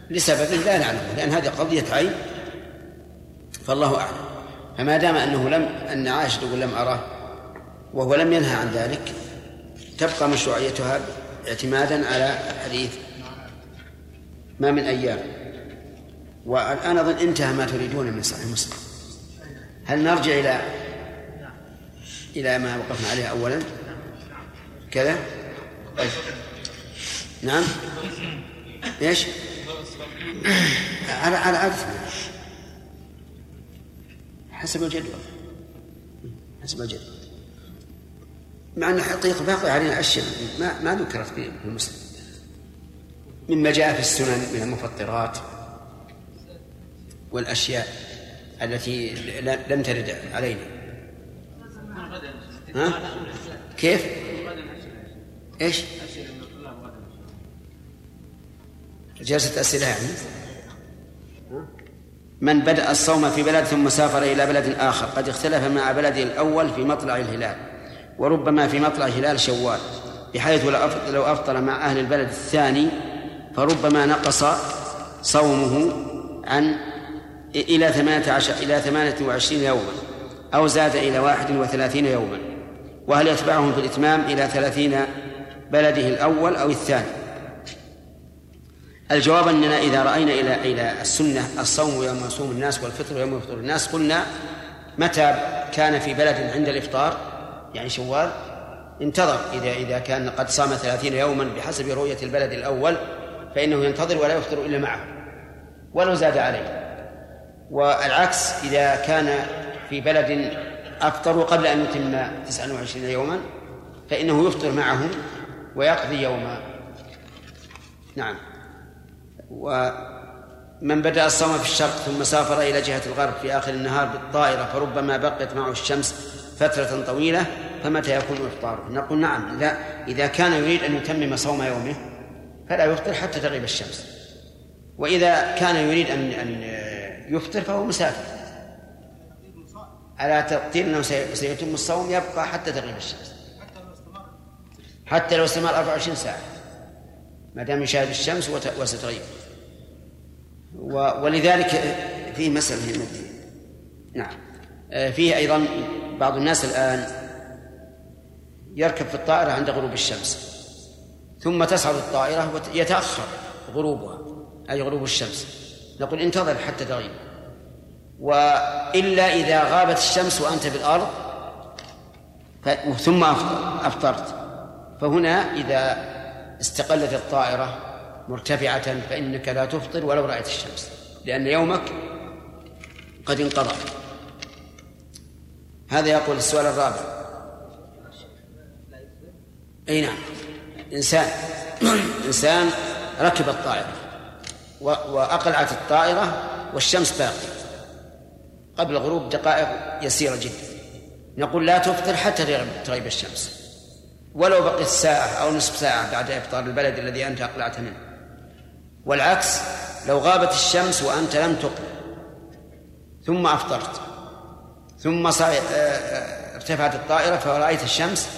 لسبب لا نعلمه لأن هذه قضية عين فالله أعلم. فما دام أنه لم أن عائشة تقول لم أراه وهو لم ينهى عن ذلك تبقى مشروعيتها اعتمادا على الحديث. ما من أيام. والآن أظن انتهى ما تريدون من صحيح مسلم. هل نرجع إلى إلى ما وقفنا عليه أولا؟ كذا؟ نعم. إيش؟ على على عدد حسب الجدول. حسب الجدول. مع أن الحقيقة باقي علينا أشياء ما ما ذكرت في المسلم مما جاء في السنن من المفطرات والأشياء التي لم ترد علينا ها؟ كيف؟ إيش؟ جلسة أسئلة يعني من بدأ الصوم في بلد ثم سافر إلى بلد آخر قد اختلف مع بلده الأول في مطلع الهلال وربما في مطلع هلال شوال بحيث لو أفطر مع أهل البلد الثاني فربما نقص صومه عن إلى ثمانية عشر إلى ثمانية وعشرين يوما أو زاد إلى واحد وثلاثين يوما. وهل يتبعهم في الإتمام إلى ثلاثين بلده الأول أو الثاني؟ الجواب أننا إذا رأينا إلى إلى السنة الصوم يوم يصوم الناس والفطر يوم يفطر الناس قلنا متى كان في بلد عند الإفطار؟ يعني شوال انتظر إذا إذا كان قد صام ثلاثين يوما بحسب رؤية البلد الأول فإنه ينتظر ولا يفطر إلا معه ولو زاد عليه. والعكس إذا كان في بلد أفطروا قبل أن يتم 29 يوما فإنه يفطر معهم ويقضي يوما. نعم. ومن بدأ الصوم في الشرق ثم سافر إلى جهة الغرب في آخر النهار بالطائرة فربما بقيت معه الشمس فترة طويلة فمتى يكون إفطاره؟ نقول نعم إذا إذا كان يريد أن يتمم صوم يومه فلا يفطر حتى تغيب الشمس. وإذا كان يريد أن أن يفطر فهو مسافر. على تقدير أنه سيتم الصوم يبقى حتى تغيب الشمس. حتى لو استمر 24 ساعة. ما دام يشاهد الشمس وستغيب. ولذلك فيه مسألة نعم. آه، فيه أيضا بعض الناس الآن يركب في الطائرة عند غروب الشمس ثم تصعد الطائرة ويتأخر غروبها أي غروب الشمس. نقول انتظر حتى تغيب. وإلا إذا غابت الشمس وأنت في الأرض ثم أفطرت. فهنا إذا استقلت الطائرة مرتفعة فإنك لا تفطر ولو رأيت الشمس لأن يومك قد انقضى. هذا يقول السؤال الرابع. أي نعم. إنسان إنسان ركب الطائرة وأقلعت الطائرة والشمس باقية. قبل غروب دقائق يسيرة جدا. نقول لا تفطر حتى تغيب الشمس. ولو بقيت ساعة أو نصف ساعة بعد إفطار البلد الذي أنت أقلعت منه والعكس لو غابت الشمس وأنت لم تقل ثم أفطرت. ثم آه، آه، ارتفعت الطائرة فرأيت الشمس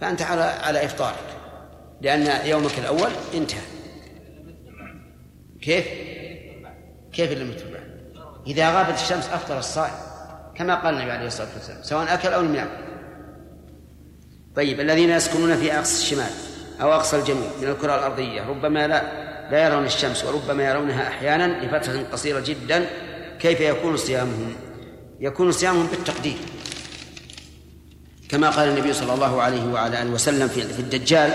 فأنت على على إفطارك لأن يومك الأول انتهى كيف؟ كيف لم يتبع؟ إذا غابت الشمس أفطر الصائم كما قال النبي عليه الصلاة والسلام سواء أكل أو لم يأكل طيب الذين يسكنون في أقصى الشمال أو أقصى الجنوب من الكرة الأرضية ربما لا لا يرون الشمس وربما يرونها أحيانا لفترة قصيرة جدا كيف يكون صيامهم؟ يكون صيامهم بالتقدير. كما قال النبي صلى الله عليه وعلى آله وسلم في الدجال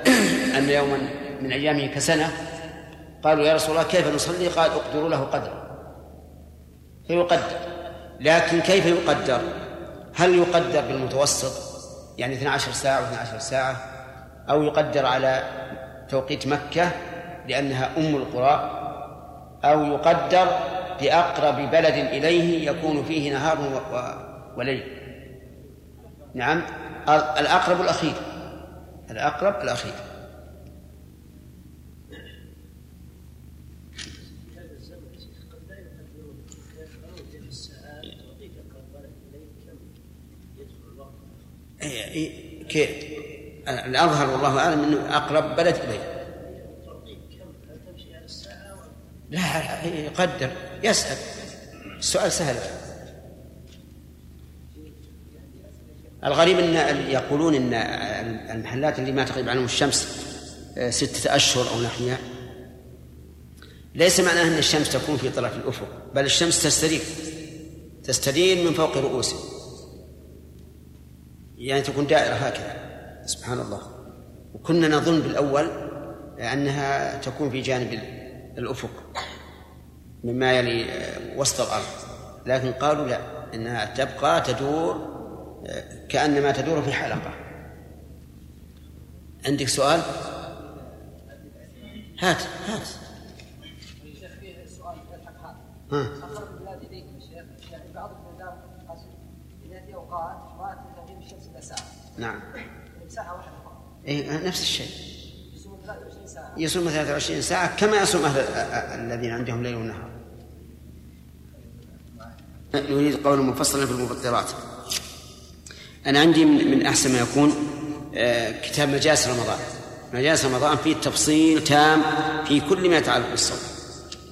أن يوما من أيامه كسنة قالوا يا رسول الله كيف نصلي؟ قال اقدروا له قدر. فيقدر لكن كيف يقدر؟ هل يقدر بالمتوسط؟ يعني 12 ساعة و12 ساعة؟ أو يقدر على توقيت مكة لأنها أم القرى؟ أو يقدر بأقرب بلد إليه يكون فيه نهار وليل. نعم. الأقرب الأخير. الأقرب الأخير. إيه، كيف؟ الأظهر والله أعلم أنه أقرب بلد إليه. لا يقدر. يسأل. السؤال سهل. الغريب إن يقولون إن المحلات اللي ما تغيب عنهم الشمس آه، ستة أشهر أو نحوها ليس معناه أن الشمس تكون في طرف الأفق بل الشمس تستدير تستدير من فوق رؤوسهم يعني تكون دائرة هكذا. سبحان الله. وكنا نظن بالأول أنها تكون في جانب الأفق. مما يلي وسط الأرض. لكن قالوا لا إنها تبقى تدور كأنما تدور في حلقة. عندك سؤال؟ هات هات. ها. نعم. ساعه واحدة فقط اي نفس الشيء. يصوم 23 ساعة. يصوم 23 ساعة كما يصوم أهل الذين عندهم ليل ونهار. نريد قولا مفصلا في المفطرات. أنا عندي من أحسن ما يكون آه، كتاب مجالس رمضان. مجالس رمضان فيه تفصيل تام في كل ما يتعلق بالصوم.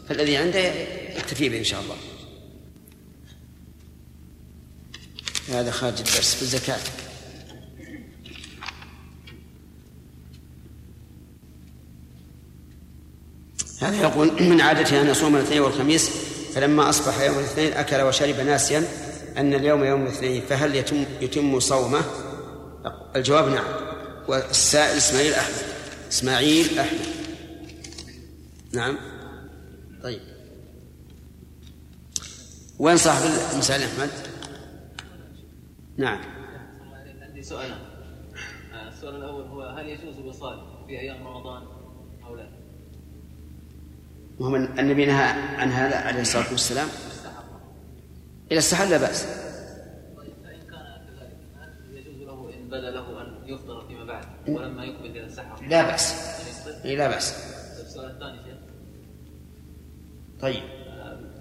فالذي عنده يكتفي به إن شاء الله. هذا خارج الدرس في الزكاة. هذا يقول من عادته أن يصوم الاثنين والخميس فلما أصبح يوم الاثنين أكل وشرب ناسيا أن اليوم يوم الاثنين فهل يتم يتم صومه؟ الجواب نعم. والسائل إسماعيل أحمد. إسماعيل أحمد. نعم. طيب. وين صاحب المسائل أحمد؟ نعم. عندي سؤالان السؤال الأول هو هل يجوز الوصال في أيام رمضان؟ وهو النبي نهى عن هذا عليه الصلاة والسلام. إذا استحل لا بأس. بدا له أن يفطر فيما بعد ولما يقبل إلى السحر لا بأس. إيه لا بأس. السؤال الثاني طيب.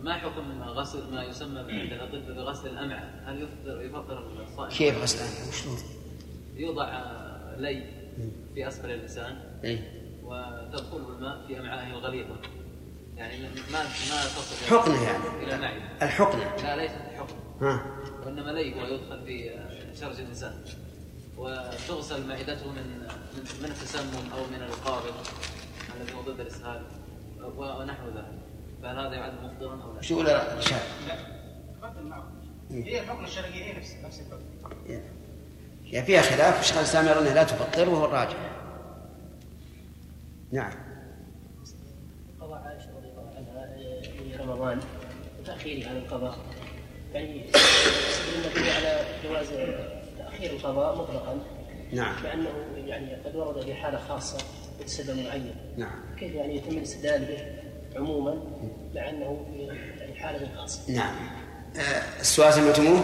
ما حكم غسل ما يسمى عند الأطباء بغسل الأمعاء؟ هل يفطر يفطر الصائم؟ كيف غسل الأمعاء؟ وشلون؟ يوضع لي في أسفل اللسان إيه؟ وتدخل الماء في أمعائه الغليظة. يعني ما ما تصل حقنة يعني. الحقنة. لا ليست الحقنة ها. وإنما لي هو يدخل في شرج الإنسان. وتغسل معدته من من التسمم أو من القابض الذي هو ضد الإسهال ونحو ذلك. فهل هذا يعد مفطرا أو لا؟ شو لا. شاء هي الحكم الشرعي هي نفس نفس الحكم يعني فيها خلاف الشيخ الإسلام يرى إنها لا تفطر وهو الراجح. نعم. رمضان. وتاخيره عن القضاء. يعني يستدل على جواز تأخير القضاء مطلقا. نعم. مع انه يعني قد ورد في حالة خاصة بسبب معين. نعم. كيف يعني يتم الاستدلال به عموما؟ مع انه في يعني حالة خاصة. نعم. آه، السؤال سمعتموه؟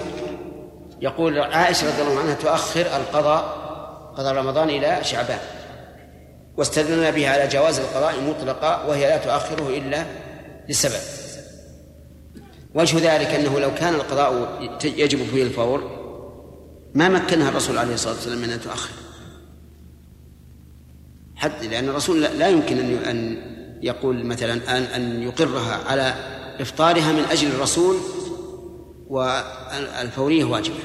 يقول عائشة رضي الله عنها تؤخر القضاء قضاء رمضان إلى شعبان. واستدلنا به على جواز القضاء مطلقا وهي لا تؤخره إلا لسبب وجه ذلك أنه لو كان القضاء يجب فيه الفور ما مكنها الرسول عليه الصلاة والسلام من أن تؤخر حتى لأن الرسول لا يمكن أن يقول مثلا أن أن يقرها على إفطارها من أجل الرسول والفورية واجبة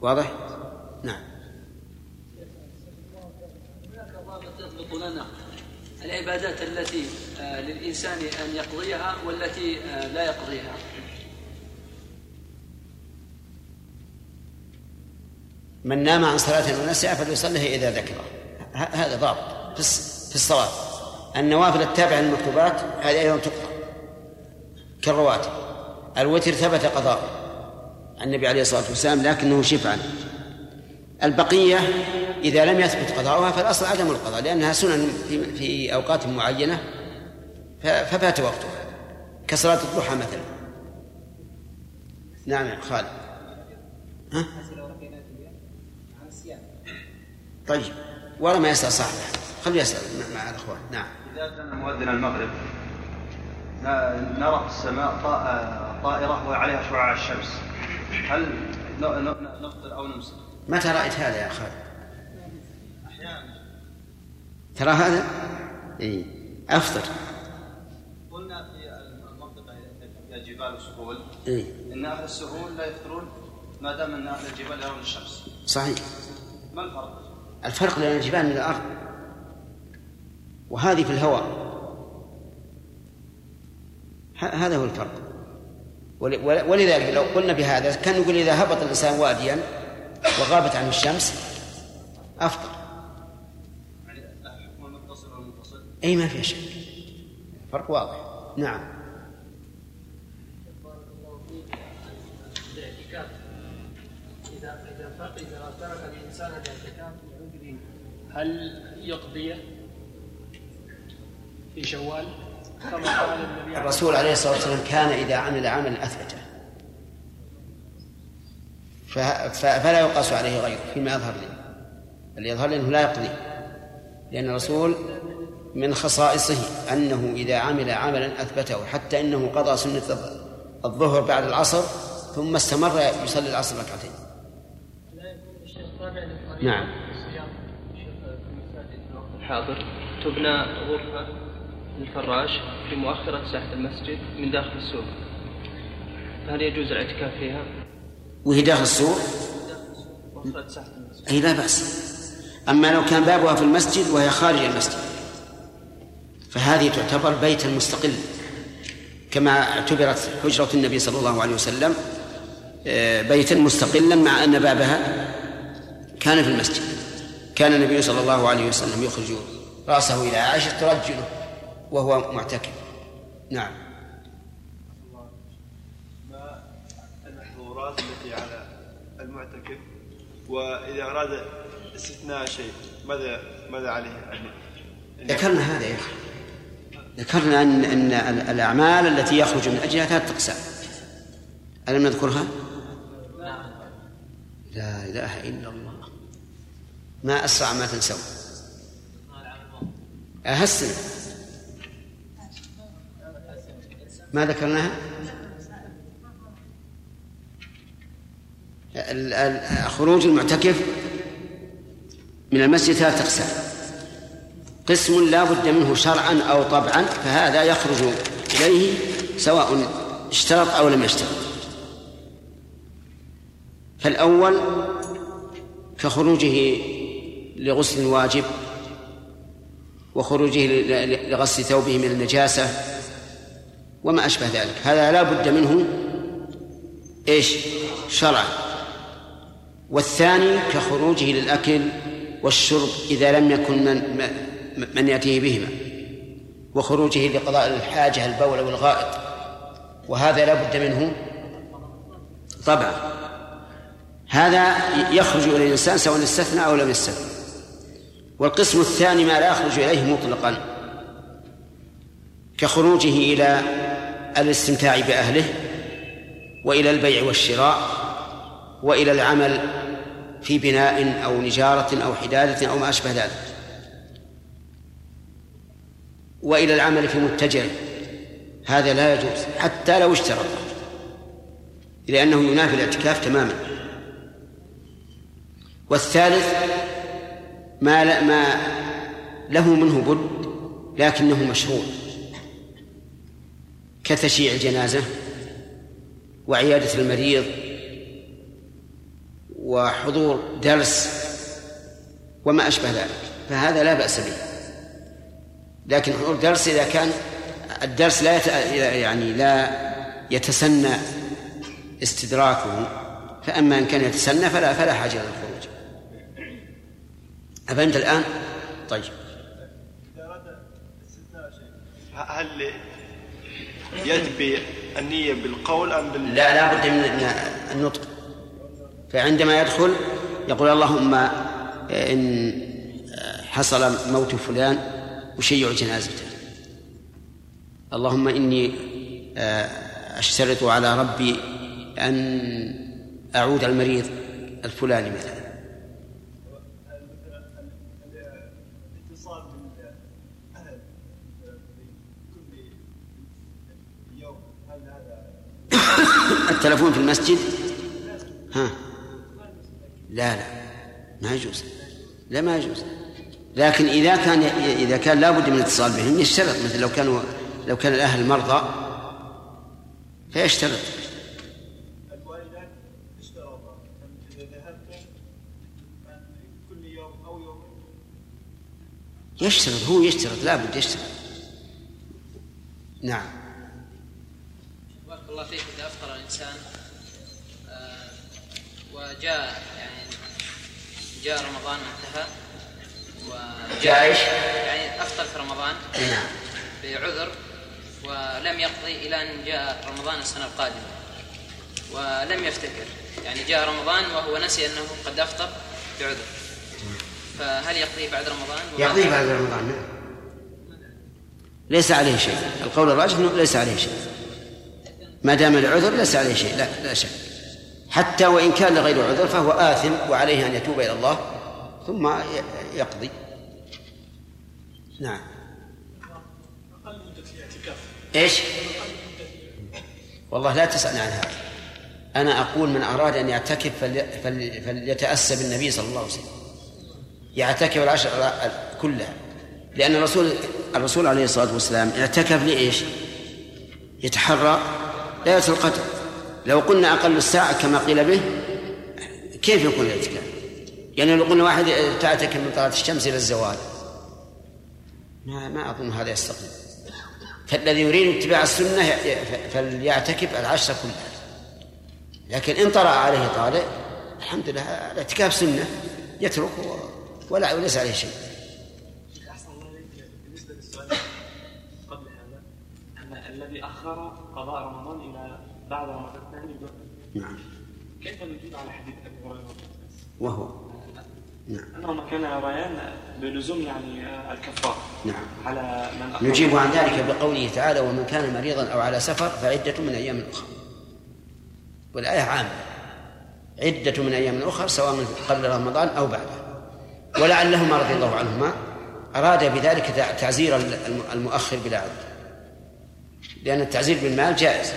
واضح؟ نعم هناك العبادات التي آه، للإنسان أن يقضيها والتي آه، لا يقضيها. من نام عن صلاة ونسيها فليصليها إذا ذكره. هذا ضابط في الصلاة. النوافل التابعة للمكتوبات هذه أيضا تقرأ كالرواتب. الوتر ثبت قضاء النبي عليه الصلاة والسلام لكنه شفعا. البقية إذا لم يثبت قضاؤها فالأصل عدم القضاء لأنها سنن في أوقات معينة ففات وقتها. كصلاة الضحى مثلا. نعم يا خالد. ها؟ طيب والله ما يسأل صاحبه. خليه يسأل مع الأخوان. نعم. إذا كان مؤذن المغرب نرى في السماء طائرة وعليها شعاع الشمس. هل نفطر أو نمسك؟ متى رأيت هذا يا خالد؟ أحيانا. ترى هذا؟ إي أفطر قلنا في المنطقة الجبال إيه؟ إن أهل السهول لا يفطرون ما دام أن أهل الجبال يرون الشمس. صحيح. ما الفرق؟ الفرق بين الجبال من الأرض. وهذه في الهواء. هذا هو الفرق. ولذلك لو قلنا بهذا كان نقول إذا هبط الإنسان واديا وغابت عنه الشمس أفطر يعني أي ما في شك. فرق واضح. نعم. هل يقضيه في شوال؟ كما قال النبي الرسول عليه الصلاة والسلام كان إذا عمل عملا أثبته فلا يقاس عليه غيره فيما يظهر لي. اللي يظهر لي أنه لا يقضي. لأن الرسول من خصائصه أنه إذا عمل عملا أثبته حتى أنه قضى سنة الظهر بعد العصر ثم استمر يصلي العصر ركعتين. نعم. الحاضر تبنى غرفة للفراش في مؤخرة ساحة المسجد من داخل السوق. فهل يجوز الاعتكاف فيها؟ وهي داخل السوق؟ مؤخرة ساحة المسجد. أي لا بأس. أما لو كان بابها في المسجد وهي خارج المسجد فهذه تعتبر بيتا مستقلا كما اعتبرت حجرة النبي صلى الله عليه وسلم آه، بيتا مستقلا مع أن بابها كان في المسجد. كان النبي صلى الله عليه وسلم يخرج رأسه إلى عائشة ترجله وهو معتكف. نعم. ما المحظورات التي على المعتكف؟ وإذا أراد استثناء شيء ماذا ماذا عليه؟ ذكرنا هذا يا أخي. ذكرنا أن أن الأعمال التي يخرج من أجلها ثلاثة أقسام. ألم نذكرها؟ لا إله إلا الله. ما أسرع ما تنسون أهسن ما ذكرناها؟ خروج المعتكف من المسجد ثلاثة أقسام. قسم لا بد منه شرعا أو طبعا فهذا يخرج إليه سواء اشترط أو لم يشترط. فالأول كخروجه لغسل واجب وخروجه لغسل ثوبه من النجاسة وما أشبه ذلك. هذا لا بد منه إيش؟ شرعا والثاني كخروجه للأكل والشرب إذا لم يكن من, من يأتيه بهما. وخروجه لقضاء الحاجة البول والغائط. وهذا لا بد منه طبعا. هذا يخرج إلى الإنسان سواء استثنى أو لم يستثنى. والقسم الثاني ما لا يخرج إليه مطلقا كخروجه إلى الاستمتاع بأهله وإلى البيع والشراء وإلى العمل في بناء أو نجارة أو حدادة أو ما أشبه ذلك وإلى العمل في متجر هذا لا يجوز حتى لو اشترط لأنه ينافي الاعتكاف تماما. والثالث ما ما له منه بد لكنه مشروع. كتشييع الجنازة وعيادة المريض وحضور درس وما أشبه ذلك فهذا لا بأس به. لكن حضور درس إذا كان الدرس لا يت... يعني لا يتسنى استدراكه فأما إن كان يتسنى فلا فلا حاجة للخروج أفهمت الآن؟ طيب. هل يجب النية بالقول أم بال لا لا بد من النطق. فعندما يدخل يقول اللهم إن حصل موت فلان أشيع جنازته. اللهم إني أشترط على ربي أن أعود المريض الفلاني مثلا الاتصال بالأهل كل يوم هل هذا التلفون في المسجد؟ ها؟ لا لا. ما يجوز. لا ما يجوز. لكن إذا كان إذا كان لابد من الاتصال بهم يشترط. مثل لو كانوا لو كان الأهل مرضى فيشترط. يشترط. هو يشترط. لابد يشترط. نعم. بارك الله فيك وجاء يعني جاء رمضان انتهى. وجاء جاء إيش؟ يعني أفطر في رمضان نعم. بعذر ولم يقضي إلى أن جاء رمضان السنة القادمة. ولم يفتكر. يعني جاء رمضان وهو نسي أنه قد أفطر بعذر. فهل يقضي بعد رمضان؟ يقضي بعد رمضان نعم. ليس عليه شيء. القول الراجح إنه ليس عليه شيء. ما دام العذر ليس عليه شيء. لا لا شك. حتى وإن كان لغير عذر فهو آثم وعليه أن يتوب إلى الله ثم يقضي. نعم. إيش؟ والله لا تسألني عن هذا. أنا أقول من أراد أن يعتكف فلي فلي فليتأسى بالنبي صلى الله عليه وسلم. يعتكف العشر كلها. لأن الرسول الرسول عليه الصلاة والسلام اعتكف لإيش؟ يتحرى ليلة القدر. لو قلنا أقل الساعة كما قيل به كيف يكون الاعتكاف؟ يعني لو قلنا واحد تعتكف من طلعة الشمس إلى الزوال ما ما أظن هذا يستقيم. فالذي يريد اتباع السنة فليعتكف العشرة كلها. لكن إن طرأ عليه طارئ الحمد لله الاعتكاف سنة يترك ولا وليس عليه شيء. بالنسبة للسؤال قبل هذا الذي أخر قضاء رمضان الثاني نعم. كيف نجيب على حديث أبي هريرة وهو. نعم. انهما كانا يريان بلزوم يعني الكفاره نعم. على من نجيب عن ذلك بقوله تعالى ومن كان مريضا أو على سفر فعدة من أيام أخرى. والآية عامة. عدة من أيام أخرى سواء قبل رمضان أو بعده. ولعلهما رضي الله عنهما أراد بذلك تعزير المؤخر بلا عذر لأن التعزير بالمال جائز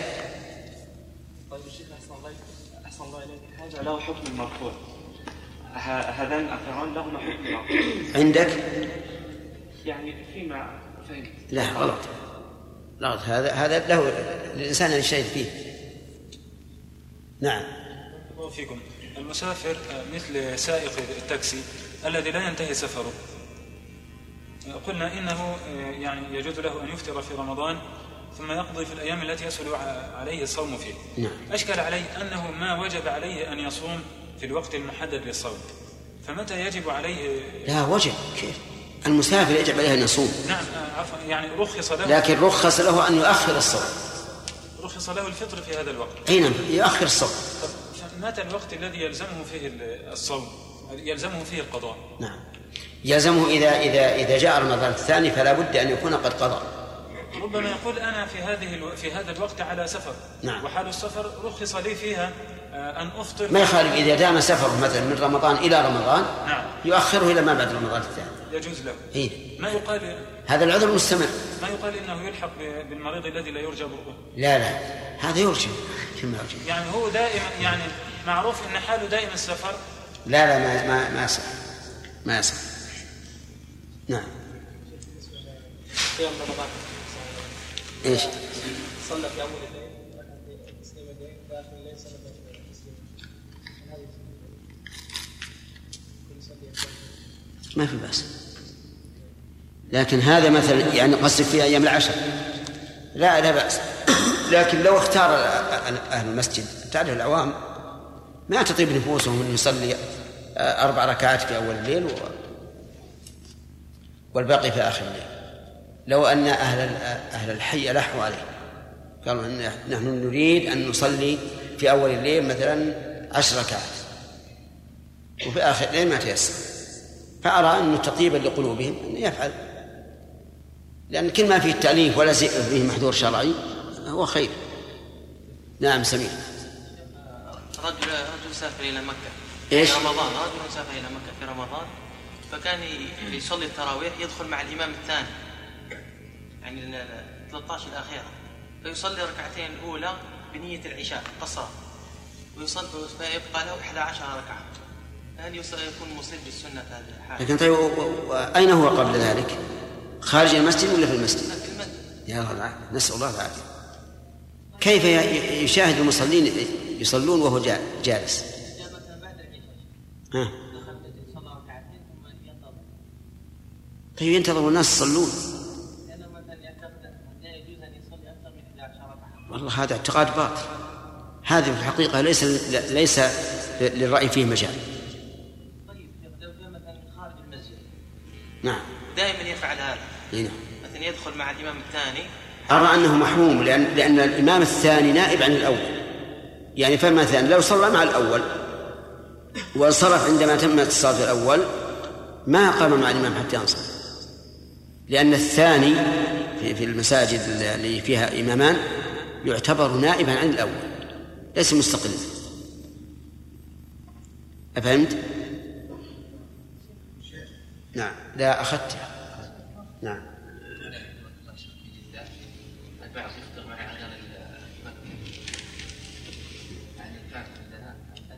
طيب الشيخ احسن الله احسن الله اليك هذا له حكم مرفوع ه- هذان الاثران لهما حكم مرفوع عندك؟ يعني فيما فهمت. لا غلط. غلط. هذا هذا له للإنسان أن يجتهد فيه. نعم. الله فيكم. المسافر آه، مثل سائق التاكسي الذي لا ينتهي سفره. آه، قلنا إنه يعني يجوز له أن يفطر في رمضان ثم يقضي في الأيام التي يسهل عليه الصوم فيه نعم. أشكل عليه أنه ما وجب عليه أن يصوم في الوقت المحدد للصوم. فمتى يجب عليه لا وجب. كيف؟ المسافر يجب عليه أن يصوم. نعم آه، عفوا يعني رخص له لكن رخص له أن يؤخر الصوم. رخص له الفطر في هذا الوقت. اي نعم يؤخر الصوم. طب متى الوقت الذي يلزمه فيه ال- الصوم؟ يلزمه فيه القضاء. نعم. يلزمه اذا اذا إذا جاء رمضان الثاني فلا بد أن يكون قد قضى. ربما يقول أنا في هذه ألو... في هذا الوقت على سفر. نعم. وحال السفر رخص لي فيها آه، أن أفطر. ما يخالف إذا دام سفره مثلا من رمضان إلى رمضان نعم. يؤخره إلى ما بعد رمضان الثاني. يجوز له. إيه؟ ما يقال؟ هذا العذر مستمر. ما يقال إنه يلحق بالمريض الذي لا يرجى برؤه؟ لا لا. هذا يرجى. كما يرجى. يعني هو دائما يعني معروف إن حاله دائما السفر. لا لا ما ما ما يصح. ما يصح. نعم. قيام رمضان. إيش؟ صلى في اول الليل في الليل ما في بأس لكن هذا مثلا يعني قصدك في أيام العشر لا لا بأس لكن لو اختار أهل المسجد تعرف العوام ما تطيب نفوسهم أن يصلي أربع ركعات في أول الليل. والباقي في آخر الليل لو أن أهل أهل الحي ألحوا عليه قالوا نحن نريد أن نصلي في أول الليل مثلا عشر ركعات. وفي آخر الليل ما تيسر. فأرى أنه تطيبا لقلوبهم أن يفعل. لأن كل ما فيه التأليف ولا فيه محذور شرعي هو خير. نعم سمير. رجل رجل سافر إلى مكة. إيش؟ في رمضان. رجل سافر إلى مكة في رمضان. فكان يصلي التراويح يدخل مع الإمام الثاني. يعني ال- ال 13 الأخيرة. فيصلي ركعتين الأولى بنية العشاء قصرا ويصلي فيبقى له 11 ركعة. هل يكون مصيب بالسنة في هذه الحالة؟ لكن طيب أين هو قبل ذلك؟ خارج المسجد ولا في المسجد؟ يا الله نسأل الله العافية. كيف يشاهد المصلين يصلون وهو جا- جالس؟ ها؟ طيب ينتظر الناس يصلون. والله هذا اعتقاد باطل. هذه في الحقيقة ليس ليس للرأي فيه مجال. نعم. دائما يفعل هذا إيه نعم. مثلا يدخل مع الإمام الثاني. أرى أنه محروم لأن لأن الإمام الثاني نائب عن الأول. يعني فمثلا لو صلى مع الأول وانصرف عندما تمت الصلاة الأول ما قام مع الإمام حتى ينصرف. لأن الثاني في في المساجد اللي فيها إمامان يعتبر نائبا عن الأول. ليس مستقلا. أفهمت؟ نعم. لا أخذت. نعم.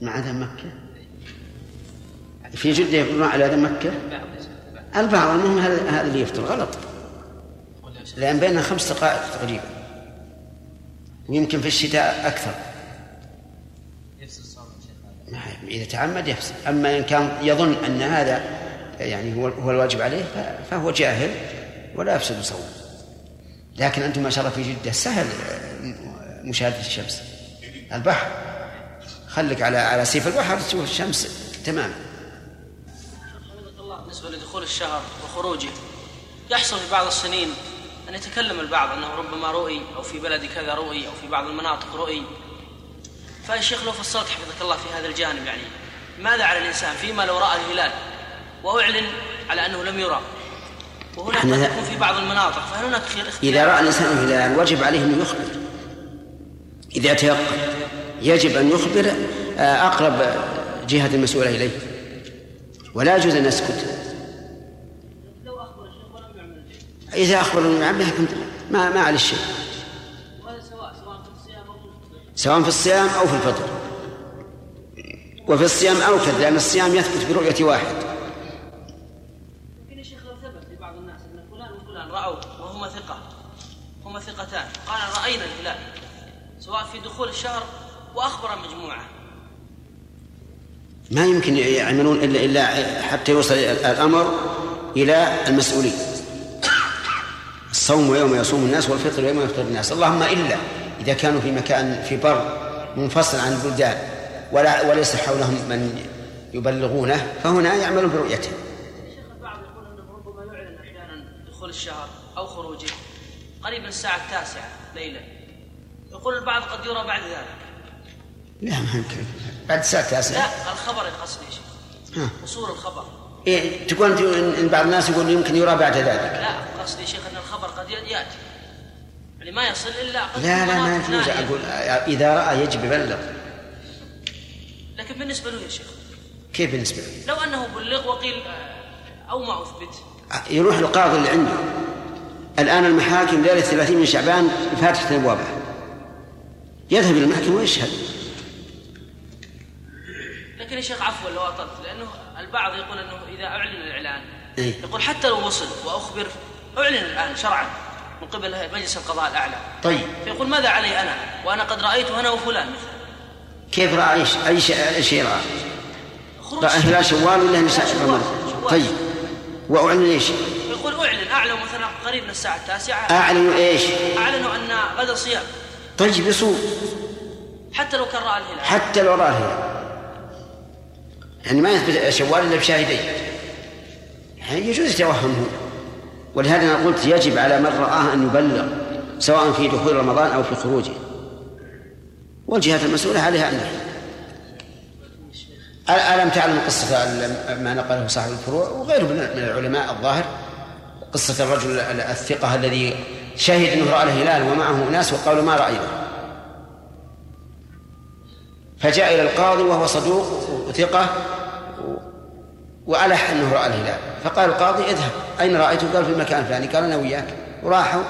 مع أذان مكة؟ في جدة يفطرون على أذان مكة؟ البعض المهم هذا هذا اللي يفطر غلط. لأن بيننا خمس دقائق تقريبا. ويمكن في الشتاء أكثر. إذا تعمد يفصل. أما إن كان يظن أن هذا يعني هو هو الواجب عليه فهو جاهل ولا يفسد صوم لكن أنتم ما شاء الله في جدة سهل مشاهدة الشمس. البحر. خليك على على سيف البحر تشوف الشمس تماما بالنسبة لدخول الشهر وخروجه يحصل في بعض السنين أن يتكلم البعض أنه ربما رؤي أو في بلد كذا رؤي أو في بعض المناطق رؤي. فيا شيخ لو فصلت حفظك الله في هذا الجانب يعني ماذا على الإنسان فيما لو رأى الهلال؟ وأعلن على أنه لم يرى. وهناك قد يكون في بعض المناطق فهل هناك خير إذا رأى الإنسان الهلال وجب عليه أن يخبر. إذا تيقن يجب أن يخبر آه، أقرب جهة المسؤولة إليه. ولا يجوز أن يسكت. إذا أخبر ولم يعمل ما ما عليه شيء. سواء في الصيام أو في الفطر. وفي الصيام أوكد لأن الصيام يثبت برؤية واحد. لكن يا شيخ لو ثبت لبعض الناس أن فلان وفلان رأوا وهما ثقة هما ثقتان. قال رأينا الهلال. سواء في دخول الشهر وأخبر مجموعة. ما يمكن يعملون إلا إلا حتى يوصل الأمر إلى المسؤولين. الصوم يوم يصوم الناس والفطر يوم يفطر الناس. اللهم إلا إذا كانوا في مكان في بر منفصل عن البلدان ولا وليس حولهم من يبلغونه فهنا يعملون برؤيته. شيخ البعض يقول انه ربما يعلن أحيانا دخول الشهر أو خروجه قريب من الساعة التاسعة ليلا. يقول البعض قد يرى بعد ذلك. لا ما يمكن. بعد الساعة التاسعة. لا الخبر يقصد يا شيخ. وصول الخبر. إيه تقول إن بعض الناس يقول يمكن يرى بعد ذلك. لا قصدي شيخ أن يأتي. يعني ما يصل إلا لا لا ما يجوز. أقول إذا رأى يجب يبلغ. لكن بالنسبة له يا شيخ. كيف بالنسبة له؟ لو أنه بلغ وقيل أو ما أثبت. يروح القاضي اللي عنده. الآن المحاكم ليله 30 من شعبان فاتحه ابوابها يذهب إلى المحكمة ويشهد. لكن يا شيخ عفوا لو أطلت. لأنه البعض يقول أنه إذا أعلن الإعلان إيه؟ يقول حتى لو وصل وأخبر أعلن الآن شرعا من قبل مجلس القضاء الأعلى. طيب. فيقول ماذا علي أنا؟ وأنا قد رأيت أنا وفلان. مثلا كيف رأى إيش أي شيء أي شيء رأى؟ رأى هلال شوال. ولا نساء رمضان؟ طيب. وأعلن إيش؟ يقول أعلن أعلن مثلا قريب من الساعة التاسعة. اعلنوا إيش؟ اعلنوا أن غدا صيام. طيب يصوم. حتى لو كان رأى الهلال. حتى لو رأى الهلال. يعني ما يثبت شوال إلا بشاهدين. يعني يجوز يتوهم هو ولهذا أنا قلت يجب على من رآه أن يبلغ سواء في دخول رمضان أو في خروجه. والجهات المسؤولة عليها أن ألم تعلم قصة ما نقله صاحب الفروع وغيره من العلماء الظاهر؟ قصة الرجل الثقة الذي شهد أنه رأى الهلال ومعه ناس وقالوا ما رأينا. فجاء إلى القاضي وهو صدوق وثقة وألح أنه رأى الهلال. فقال القاضي اذهب. أين رأيته؟ قال في المكان الفلاني قال أنا وياك. وراحوا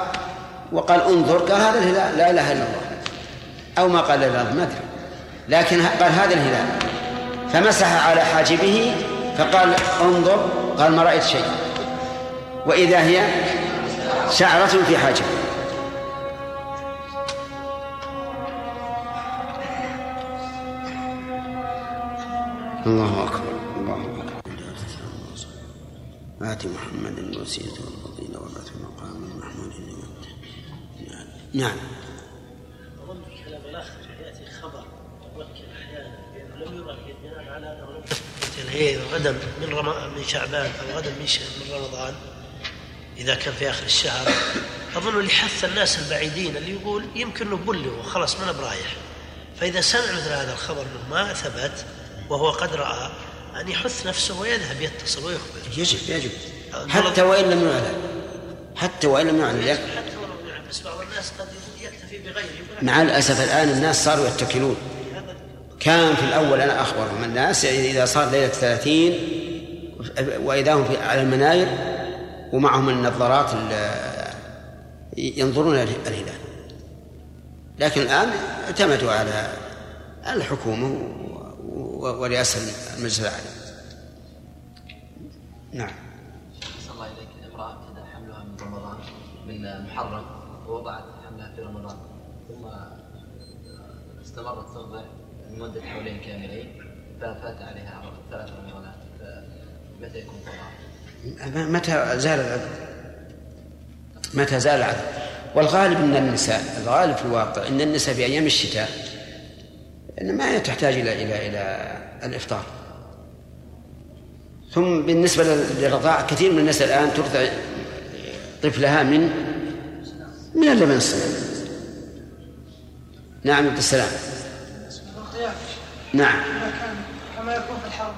وقال انظر. قال هذا الهلال. لا إله إلا الله. أو ما قال الأرض ما أدري. لكن قال هذا الهلال. فمسح على حاجبه فقال انظر. قال ما رأيت شيء. وإذا هي شعرة في حاجبه. الله أكبر. آت محمد الوسيلة والفضيلة وبعث مقام محمود نعم. أظن في كلام الأخ يأتي خبر مبكر أحيانا بأنه لم يرى بناء على أنه لم غدا من رم... من شعبان أو غدا من, ش... من رمضان إذا كان في آخر الشهر أظن لحث الناس البعيدين اللي يقول يمكن نبلغ وخلاص ما أنا برايح فإذا سمع مثل هذا الخبر أنه ما ثبت وهو قد رأى أن يحث نفسه ويذهب يتصل ويخبر. يجب يجب. حتى وإن لم يعلن حتى وإن لم يعلن حتى ولو يعلن بس بعض الناس قد يكتفي بغيره. مع الأسف الآن الناس صاروا يتكلون. كان في الأول أنا أخبرهم الناس إذا صار ليلة ثلاثين وإذا هم في على المناير ومعهم النظارات ينظرون الهلال. لكن الآن اعتمدوا على الحكومة ورئاسة المجلس الأعلى نعم. صلى الله إليك. امرأة ابتدأ حملها من رمضان من محرم ووضعت حملها في رمضان ثم استمرت ترضع لمدة حولين كاملين ففات عليها ثلاث رمضانات متى يكون طلاق؟ متى زال العذر؟ متى زال العذر؟ والغالب إن النساء الغالب في الواقع إن النساء في أيام الشتاء ان ما تحتاج إلى إلى إلى الإفطار. ثم بالنسبة للرضاع كثير من الناس الآن ترضع طفلها من من اللبن الصغير. نعم عبد السلام. نعم. كما يكون في الحرم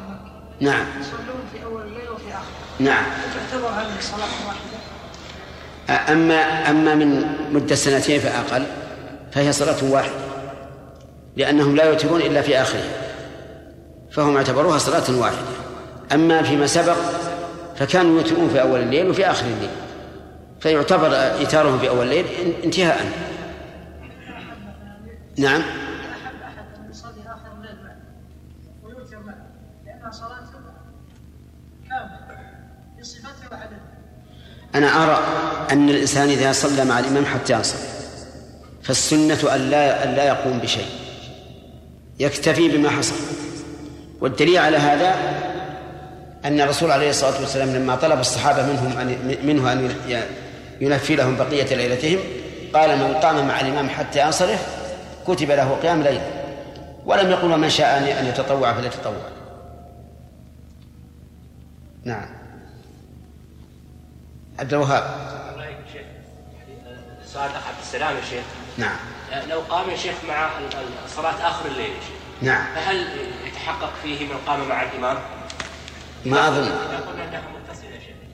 نعم. يصلون في اول الليل وفي اخره نعم. تعتبر هذه صلاه واحدة أما أما من مدة سنتين فأقل فهي صلاة واحدة لأنهم لا يوترون إلا في آخرها فهم اعتبروها صلاة واحدة. أما فيما سبق فكانوا يوترون في أول الليل وفي آخر الليل. فيعتبر إيتارهم في أول الليل انتهاء. نعم. أنا أرى أن الإنسان إذا صلى مع الإمام حتى ينصرف فالسنة أن لا أن لا يقوم بشيء. يكتفي بما حصل. والدليل على هذا أن الرسول عليه الصلاة والسلام لما طلب الصحابة منهم أن منه أن ينفي لهم بقية ليلتهم قال من قام مع الإمام حتى ينصرف كتب له قيام ليلة ولم يقل من شاء أن يتطوع فليتطوع. نعم. عبد الوهاب. سؤال اخ عبد السلام يا شيخ. نعم. لو قام يا شيخ مع صلاة آخر الليل يا شيخ نعم. فهل يتحقق فيه من قام مع الإمام؟ ما أظن.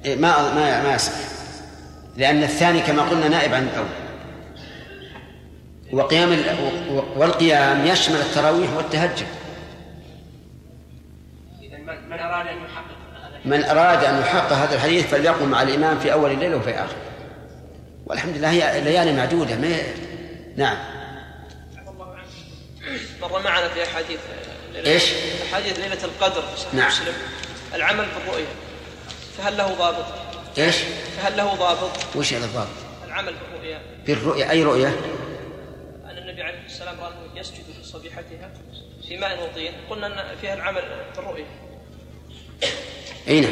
إيه، ما ما ما يصح لأن الثاني كما قلنا نائب عن الأول. وقيام ال- والقيام يشمل التراويح والتهجد. من أراد أن يحقق هذا من أراد أن يحقق هذا الحديث فليقم مع الإمام في أول الليل وفي آخره والحمد لله هي ليالي معدودة ما نعم. مر معنا في احاديث ليلة- إيش؟ احاديث ليلة القدر في صحيح نعم. مسلم. العمل بالرؤيا فهل له ضابط؟ إيش؟ فهل له ضابط؟ وش هذا الضابط؟ العمل بالرؤيا بالرؤيا أي رؤية؟ أن النبي عليه السلام راه يسجد في صبيحتها في ماء وطين قلنا أن فيها العمل بالرؤيا أي نعم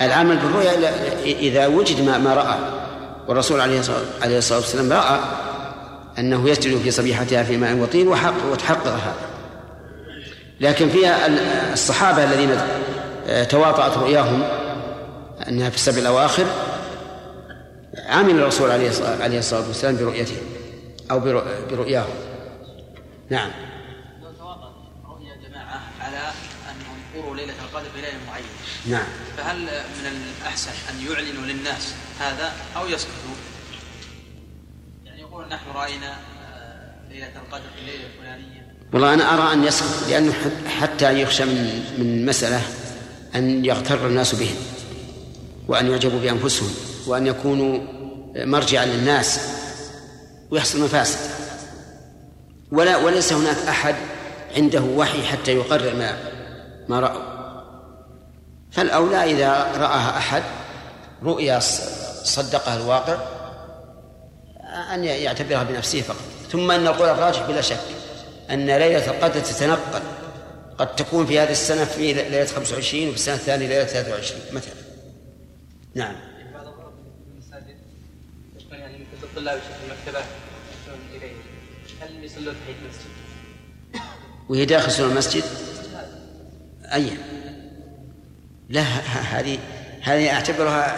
العمل بالرؤيا إلا- إذا وجد ما, ما رأى والرسول عليه الصلاة والسلام رأى أنه يسجد في صبيحتها في ماء وطين وحق وتحقق هذا لكن فيها ال- الصحابة الذين تواطأت رؤياهم أنها في السبع الأواخر عمل الرسول عليه الصلاة والسلام برؤيتهم أو برؤ- برؤياهم. نعم. لو تواطأ رؤيا جماعة على أنهم يقروا ليلة القدر في ليلة معينة نعم. فهل من الأحسن أن يعلنوا للناس هذا أو يسكتوا؟ يعني يقول نحن رأينا آه، ليلة القدر في الليلة الفلانية. والله أنا أرى أن يسكت لأنه حت- حتى يخشى من من مسألة أن يغتر الناس بهم وأن يعجبوا بأنفسهم وأن يكونوا مرجعا للناس ويحصل مفاسد ولا وليس هناك أحد عنده وحي حتى يقرر ما ما رأوا. فالأولى إذا رآها أحد رؤيا صدقها الواقع أن يعتبرها بنفسه فقط. ثم أن القول الراجح بلا شك أن ليلة القدر تتنقل. قد تكون في هذه السنة في ليلة 25 وفي السنة الثانية ليلة 23 مثلا. نعم. يعني الطلاب هل يصلون المسجد؟ وهي داخل سور المسجد؟ أي. لا هذه هذه أعتبرها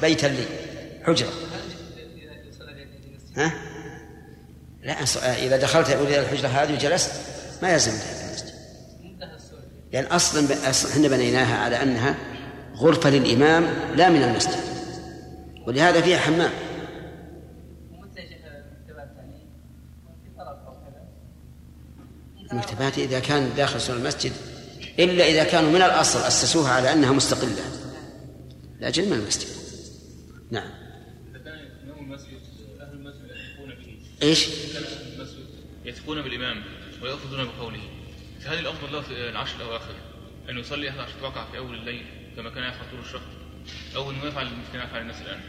بيتا لي حجرة. ها؟ لا إذا دخلت إلى الحجرة هذه وجلست ما يلزم المسجد لأن أصلا إحنا بنيناها على أنها غرفة للإمام لا من المسجد. ولهذا فيها حمام. المكتبات إذا كان داخل سور المسجد إلا إذا كانوا من الأصل أسسوها على أنها مستقلة. لأجل من المسجد. نعم. إيش؟ يثقون بالإمام ويأخذون بقوله. فهل الافضل له في العشر الأواخر؟ أن يصلي 11 ركعة في أول الليل كما كان يفعل طول الشهر. أو أنه يفعل مثل ما يفعل الناس الآن.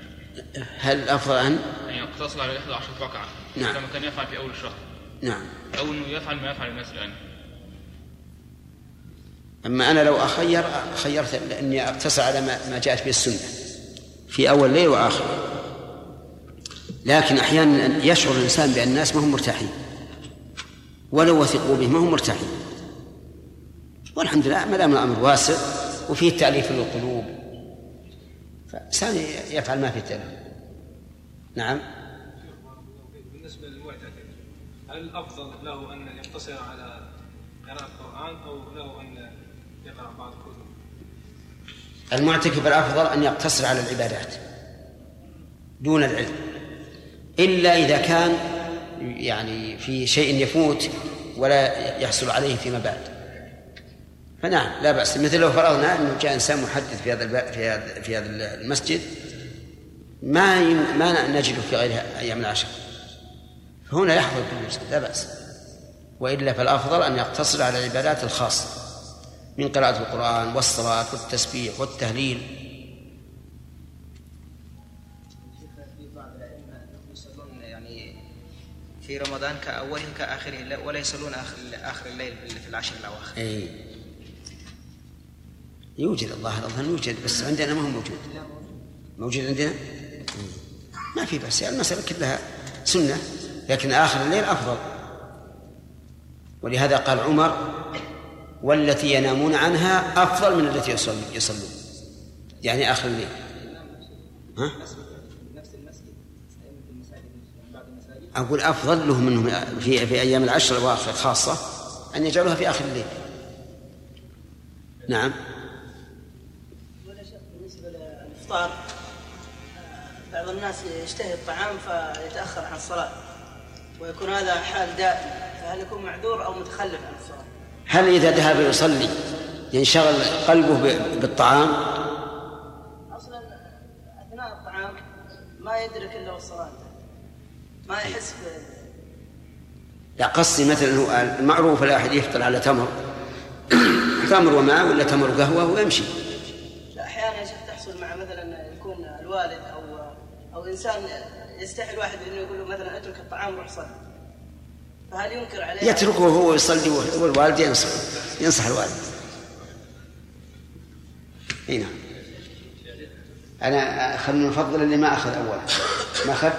هل الأفضل أن؟ أن يقتصر على 11 ركعة نعم. كما كان يفعل في أول الشهر. نعم. أو أنه يفعل ما يفعل الناس الآن. أما أنا لو أخير خيرت اني أقتصر على ما جاءت به السنة في أول الليل واخره لكن أحيانا يشعر الإنسان بأن الناس ما هم مرتاحين. ولو وثقوا به ما هم مرتاحين. والحمد لله ما دام الأمر واسع وفيه تأليف للقلوب. فالانسان يفعل ما في التأليف. نعم. بالنسبة للمعتكف هل الأفضل له أن يقتصر على قراءة القرآن أو له أن يقرأ بعض الكتب؟ المعتكف الأفضل أن يقتصر على العبادات دون العلم. إلا إذا كان يعني في شيء يفوت ولا يحصل عليه فيما بعد. فنعم. لا بأس. مثل لو فرضنا أنه جاء إنسان محدث في هذا في هذا في هذا المسجد ما ما نجده في غير أيام العشر. فهنا يحضر في المسجد لا بأس. وإلا فالأفضل أن يقتصر على العبادات الخاصة من قراءة القرآن والصلاة والتسبيح والتهليل. في رمضان كأوله كآخره ولا يصلون آخر آخر الليل في العشر الأواخر. أي يوجد الله الظن يوجد بس عندنا ما هو موجود. موجود عندنا؟ ما في بس يعني المسألة كلها سنة لكن آخر الليل أفضل. ولهذا قال عمر والتي ينامون عنها أفضل من التي يصلون. يعني آخر الليل. ها؟ أقول أفضل لهم منهم في في أيام العشر الأواخر خاصة أن يجعلوها في آخر الليل نعم للإفطار بعض الناس يشتهي الطعام فيتأخر عن الصلاة ويكون هذا حال دائم. فهل يكون معذور أو متخلف عن الصلاة؟ هل إذا ذهب يصلي ينشغل قلبه بالطعام؟ أصلا أثناء الطعام ما يدرك إلا الصلاة. ما يحس لا قصدي مثلا المعروف الواحد يفطر على تمر. تمر وماء ولا تمر وقهوه ويمشي لا أحيانا يا شيخ تحصل مع مثلا يكون الوالد أو أو إنسان يستحي الواحد إنه يقول له مثلا أترك الطعام وروح صلي فهل ينكر عليه؟ يتركه هو يصلي والوالد ينصح ينصح الوالد. إي نعم. أنا خلنا نفضل اللي ما أخذ اولا. ما اخذ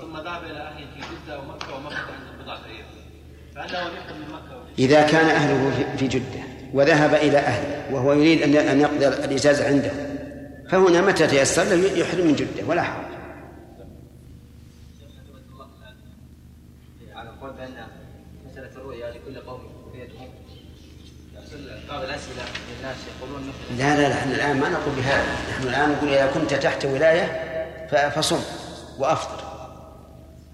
ثم ذهب إلى أهله في جدة ومكة ومكة عند بضعه أيام فانه يحرم من مكة؟ إذا كان أهله في جدة. وذهب إلى أهله وهو يريد أن أن يقضي الإجازة عنده فهنا متى تيسر له يحرم من جدة ولا حرج. على قول بأن مسألة الرؤيا لكل قوم رؤيتهم بعض الأسئلة للناس يقولون لا لا لا إحنا الآن ما نقول بهذا، نحن الآن نقول إذا كنت تحت ولاية فصم وأفطر.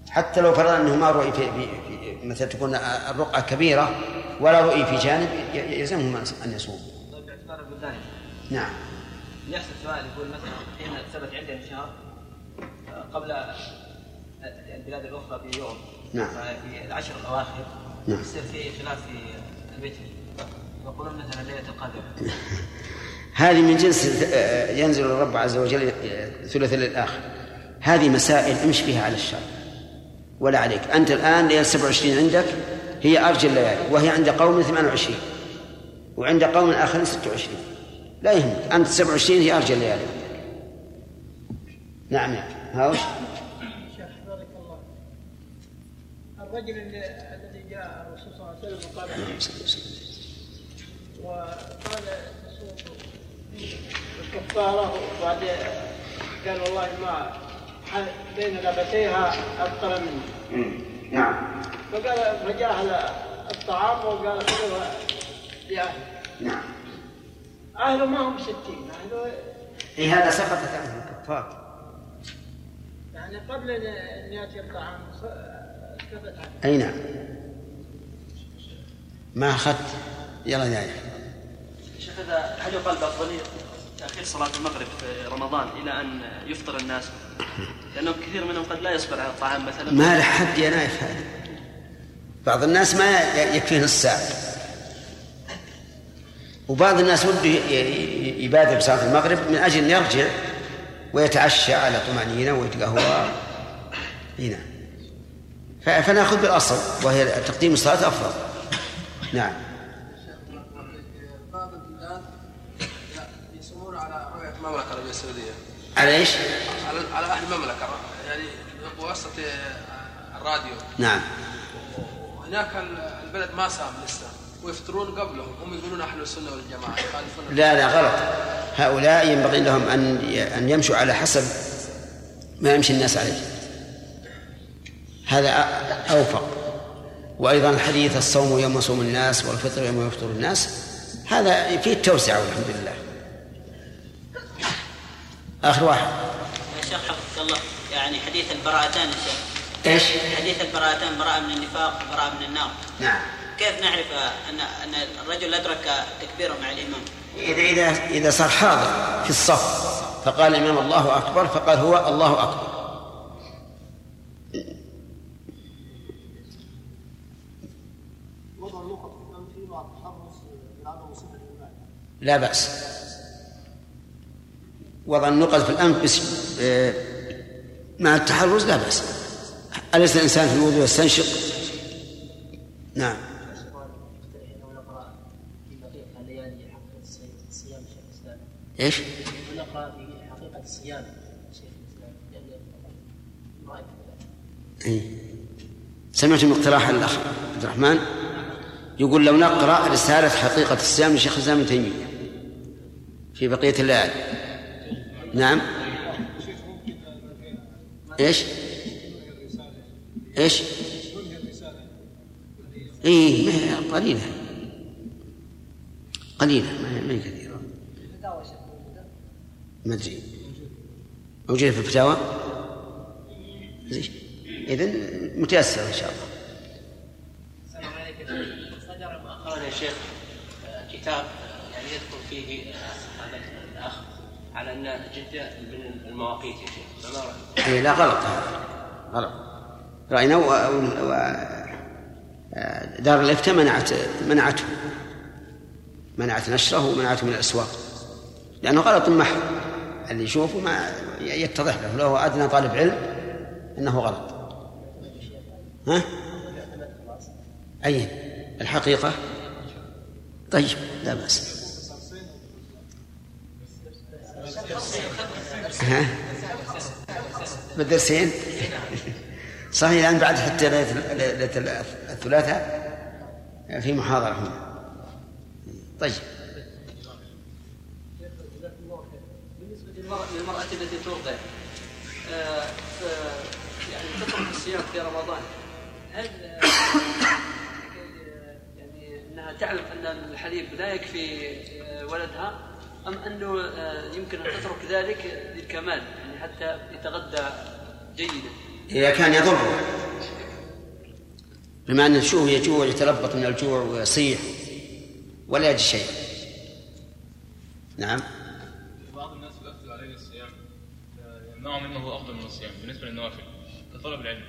حتى لو فرضنا أنه ما رؤي في, في مثلا تكون الرقعة كبيرة ولا رؤي في جانب يلزمهم أن يصوم. طيب باعتبار البلدان نعم. يحصل سؤال يقول مثلا حين ثبت عندنا شهر قبل البلاد الأخرى بيوم نعم. في العشر الأواخر نعم. يصير في خلاف في الوتر يقولون مثلا ليلة القدر هذه من جنس ينزل الرب عز وجل ثلث الآخر هذه مسائل امشي بها على الشرع ولا عليك. أنت الآن ليلة 27 عندك هي أرجى الليالي وهي عند قوم 28 وعند قوم آخرين 26 لا يهمك أنت 27 هي أرجى الليالي نعم نعم هاوش الرجل الذي جاء الرسول صلى الله عليه وسلم وقال وقال تصوم الكفارة وبعد قال والله ما بين لبتيها أبطل مني نعم. فقال فجاه الطعام وقال خذوها لاهله نعم. أهله ما هم ستين أهله اي هذا سقطت عنه الكفار. يعني قبل أن أن يأتي الطعام س- ثبت عنه أي نعم. ما أخذت؟ يلا يا. شيخ هذا هل يقال بأفضلية تأخير صلاة المغرب في رمضان إلى أن يفطر الناس؟ لأنه كثير منهم قد لا يصبر على الطعام مثلا. ما له حد يا نايف هذا بعض الناس ما يكفيه نص ساعة وبعض الناس وده يبادر بصلاة المغرب من أجل أن يرجع ويتعشى على طمأنينة ويتقهوى هنا ف- فنأخذ بالأصل وهي تقديم الصلاة أفضل. نعم. على إيش؟ على على أهل المملكة يعني بواسطة الراديو. نعم. وهناك البلد ما صام لسه ويفطرون قبلهم هم يقولون أهل السنة والجماعة يخالفون لا لا غلط. هؤلاء ينبغي لهم أن أن يمشوا على حسب ما يمشي الناس عليه. هذا أوفق. وأيضا الحديث الصوم يوم يصوم الناس والفطر يوم يفطر الناس هذا فيه التوسعة والحمد لله. آخر واحد. يا شيخ حفظك الله. يعني حديث البراءتان يا شيخ. إيش؟ حديث البراءتان براءة من النفاق وبراءة من النار. نعم. كيف نعرف أن أن الرجل أدرك تكبيره مع الإمام؟ إذا إذا إذا صار حاضر في الصف فقال الإمام الله أكبر فقال هو الله أكبر. وضع النقط وضع النقط في الأنف بس آه، مع التحرز لا بأس. أليس الإنسان في الوضوء يستنشق؟ نعم. الليالي حقيقه الصيام شيخ الاسلام إيش؟ ونقرا في حقيقه الصيام شيخ الاسلام لأن رايك إيه. سمعت من اقتراح الأخ عبد الرحمن؟ يقول لو نقرأ رسالة حقيقة الصيام لشيخ الإسلام ابن تيمية في بقية الليالي نعم. إيش؟ إيش؟ اي ما- قليلة. قليلة ما هي كثيرة. ما أدري. موجودة في الفتاوى؟ إذن متيسر إن شاء الله. السلام عليك يا شيخ صدر مؤخرا يا شيخ آه، كتاب يعني يذكر فيه آه، على أن جدة من المواقيت يا شيخ. رايك؟ إيه لا غلط. غلط. رأينا و... و... دار الإفتاء منعت منعته. منعت نشره ومنعته من الأسواق. لأنه غلط محض. اللي يشوفه ما يتضح له. لو أدنى طالب علم أنه غلط. ها؟ أي. الحقيقة؟ طيب لا بأس. ها؟ بالدرسين صحيح الآن بعد حتى ليلة الثلاثاء في محاضرة هنا. طيب. بالنسبة للمرأة, التي ترضع آه، ف- يعني تترك الصيام في رمضان هل آه، يعني إنها تعلم أن الحليب لا يكفي آه، ولدها؟ أم أنه آه، يمكن أن تترك ذلك للكمال يعني حتى يتغذى جيدا. إذا كان يضره. بما أن الشوه يجوع يتلبط من الجوع ويصيح ولا يجد شيء. نعم. بعض الناس يؤثر عليه الصيام يمنعه منه هو أفضل من الصيام بالنسبة للنوافل كطلب العلم.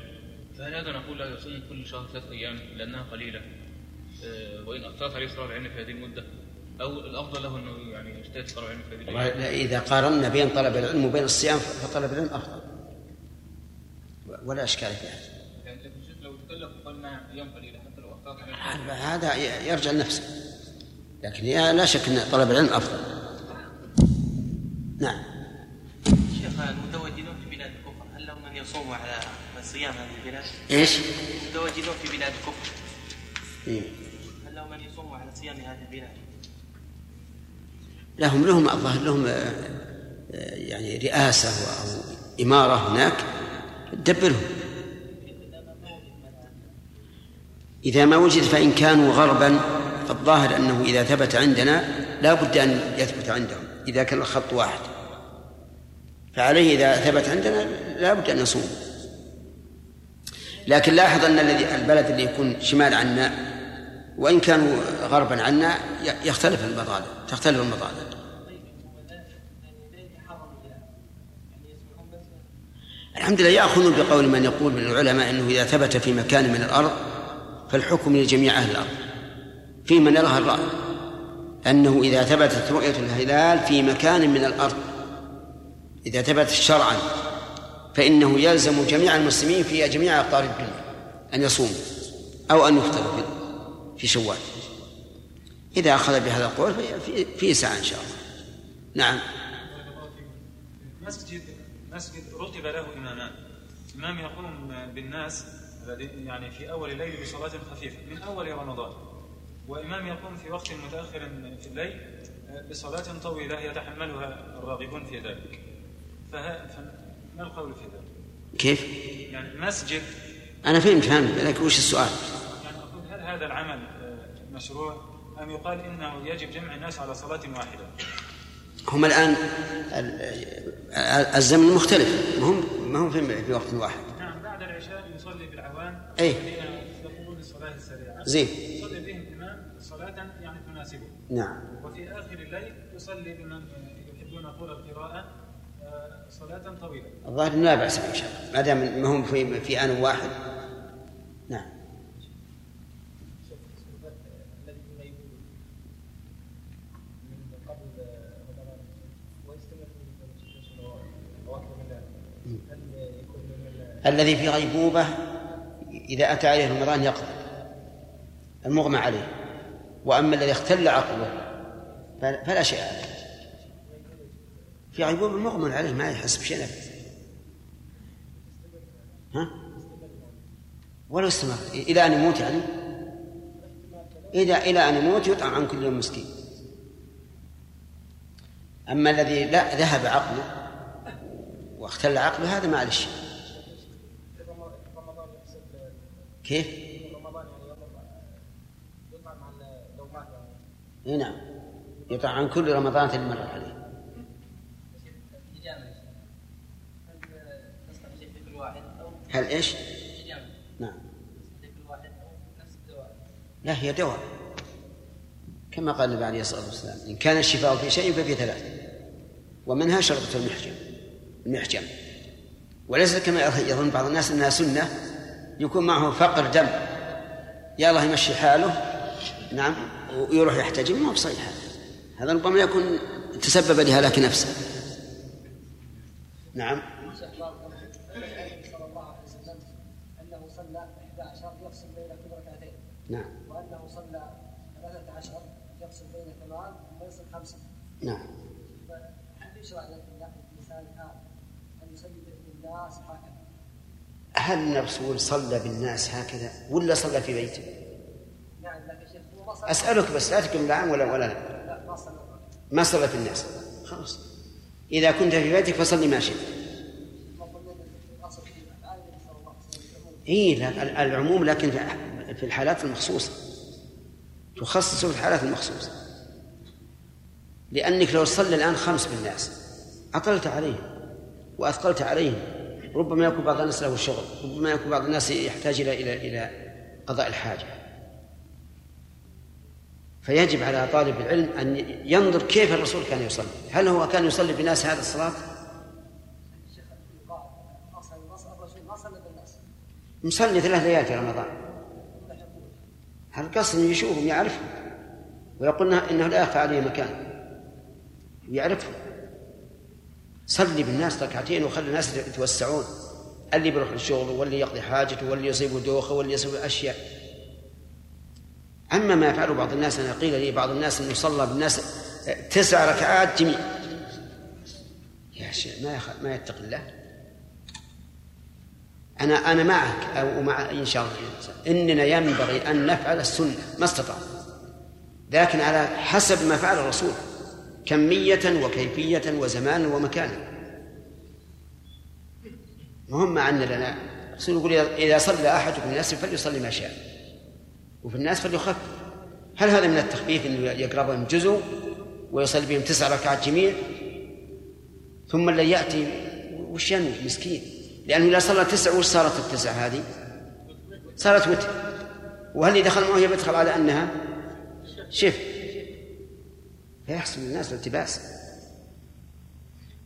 فهل هذا نقول لا يصوم كل شهر ثلاث أيام لأنها قليلة؟ آه، وإن اثرت عليه طلب العلم في هذه المدة أو الأفضل له أنه يعني يجتهد في طلب العلم في هذه إذا قارنا بين طلب العلم وبين الصيام فطلب العلم أفضل ولا إشكال في هذا يعني عليه هذا يرجع لنفسه لكن لا شك أن طلب العلم أفضل نعم شيخ المتوجدون في بلاد الكفر هل لهم أن يصوموا على صيام هذه البلاد؟ إيش؟ المتوجدون في بلاد الكفر إيه. هل لهم أن يصوموا على صيام هذه البلاد؟ لهم لهم الظاهر لهم آه، يعني رئاسة أو إمارة هناك دبرهم. إذا ما وجد فإن كانوا غربا فالظاهر أنه إذا ثبت عندنا لا بد أن يثبت عندهم إذا كان الخط واحد. فعليه إذا ثبت عندنا لا بد أن نصوم لكن لاحظ أن الذي البلد اللي يكون شمال عنا وإن كانوا غربا عنا يختلف المضالة تختلف المضالة الحمد لله يأخذون بقول من يقول من العلماء أنه إذا ثبت في مكان من الأرض فالحكم لجميع أهل الأرض. في من يرى الرأي أنه إذا ثبتت رؤية الهلال في مكان من الأرض إذا ثبت شرعا فإنه يلزم جميع المسلمين في جميع أقطار الدنيا أن يصوموا أو أن يفطروا. في شوال إذا أخذ بهذا القول في في ساعة إن شاء الله نعم مسجد مسجد رتب له إمامان إمام يقوم بالناس يعني في أول الليل بصلاة خفيفة من أول رمضان وإمام يقوم في وقت متأخر في الليل بصلاة طويلة يتحملها الراغبون في ذلك فما القول في ذلك؟ كيف؟ يعني مسجد أنا فهمت فهمت لكن وش السؤال؟ هذا العمل مشروع أم يقال إنه يجب جمع الناس على صلاة واحدة؟ هم الآن الزمن مختلف. ما هم ما هم في وقت واحد. نعم بعد العشاء يصلي بالعوان. أي. يقومون بالصلاة السريعة. زين. يصلي بهم إمام صلاة يعني تناسبه. نعم. وفي آخر الليل يصلي بمن يحبون طول القراءة صلاة طويلة. الظاهر لا بأس إن شاء الله. ما دام ما هم في في آن واحد نعم الذي في غيبوبة إذا أتى عليه رمضان يقضي المغمى عليه. وأما الذي اختل عقله فلا شيء عليه. في غيبوبة المغمى عليه ما يحس بشيء. ها؟ ولو استمر. إلى أن يموت يعني؟ إذا إلى أن يموت يطعم عن كل يوم مسكين. أما الذي لا ذهب عقله واختل عقله هذا ما عليه شيء كيف؟ اي نعم. يطعم عن كل رمضان اللي مر عليه هل إيش؟ نعم. لا هي دواء. كما قال النبي عليه الصلاة والسلام إن كان الشفاء في شيء ففي ثلاث. ومنها شربة المحجم المحجم. وليس كما يظن بعض الناس أنها سنة. يكون معه فقر دم. يا الله يمشي حاله. نعم. ويروح يحتجم. ما بصحيح هذا. ربما يكون تسبب لهلاك نفسه. نعم. انه صلى 11 يقسم بين كل ركعتين نعم. وأنه صلى 13 يقسم بين ثمان ويصل خمسة. نعم هل يشرع للانسان الان ان يصلي بالناس هكذا؟ هل الرسول صلى بالناس هكذا ولا صلى في بيته؟ نعم أسألك بس لا تكن الآن ولا ولا لا. ما صلى في الناس. خلاص. إذا كنت في بيتك فصلي ما شئت. إيه العموم لكن في الحالات المخصوصة. تخصص في الحالات المخصوصة. لأنك لو صلى الآن خمس بالناس أطلت عليهم وأثقلت عليهم. ربما يكون بعض الناس له شغل ربما يكون بعض الناس يحتاج إلى إلى إلى قضاء الحاجة. فيجب على طالب العلم أن ينظر كيف الرسول كان يصلي. هل هو كان يصلي بالناس هذا الصلاة؟ مصلي ثلاث ليال في رمضان. هل أن يشوفهم يعرفهم؟ ويقول إنه لا يخفى عليه مكان. يعرفهم. صلي بالناس ركعتين وخلي الناس يتوسعون. اللي بيروح للشغل واللي يقضي حاجته واللي يصيبه دوخه واللي يصيبه أشياء. أما ما يفعله بعض الناس أنا قيل لي بعض الناس إنه صلى بالناس تسع ركعات جميع. يا شيخ ما يخ... ما يتقي الله. أنا أنا معك أو مع إن شاء الله إننا ينبغي أن نفعل السنة ما استطعنا. لكن على حسب ما فعل الرسول. كمية وكيفية وزمانا ومكانا مهم أن لنا الرسول يقول إذا صلى أحدكم الناس فليصلي ما شاء. وفي الناس فليخفف هل هذا من التخفيف أنه يقرأ بهم جزء ويصلي بهم تسع ركعات جميع؟ ثم اللي يأتي وش ينوي مسكين؟ لأنه إذا صلى تسع وش صارت التسع هذه؟ صارت وتر. وهل دخل معه يدخل على أنها؟ شف. فيحصل الناس الالتباس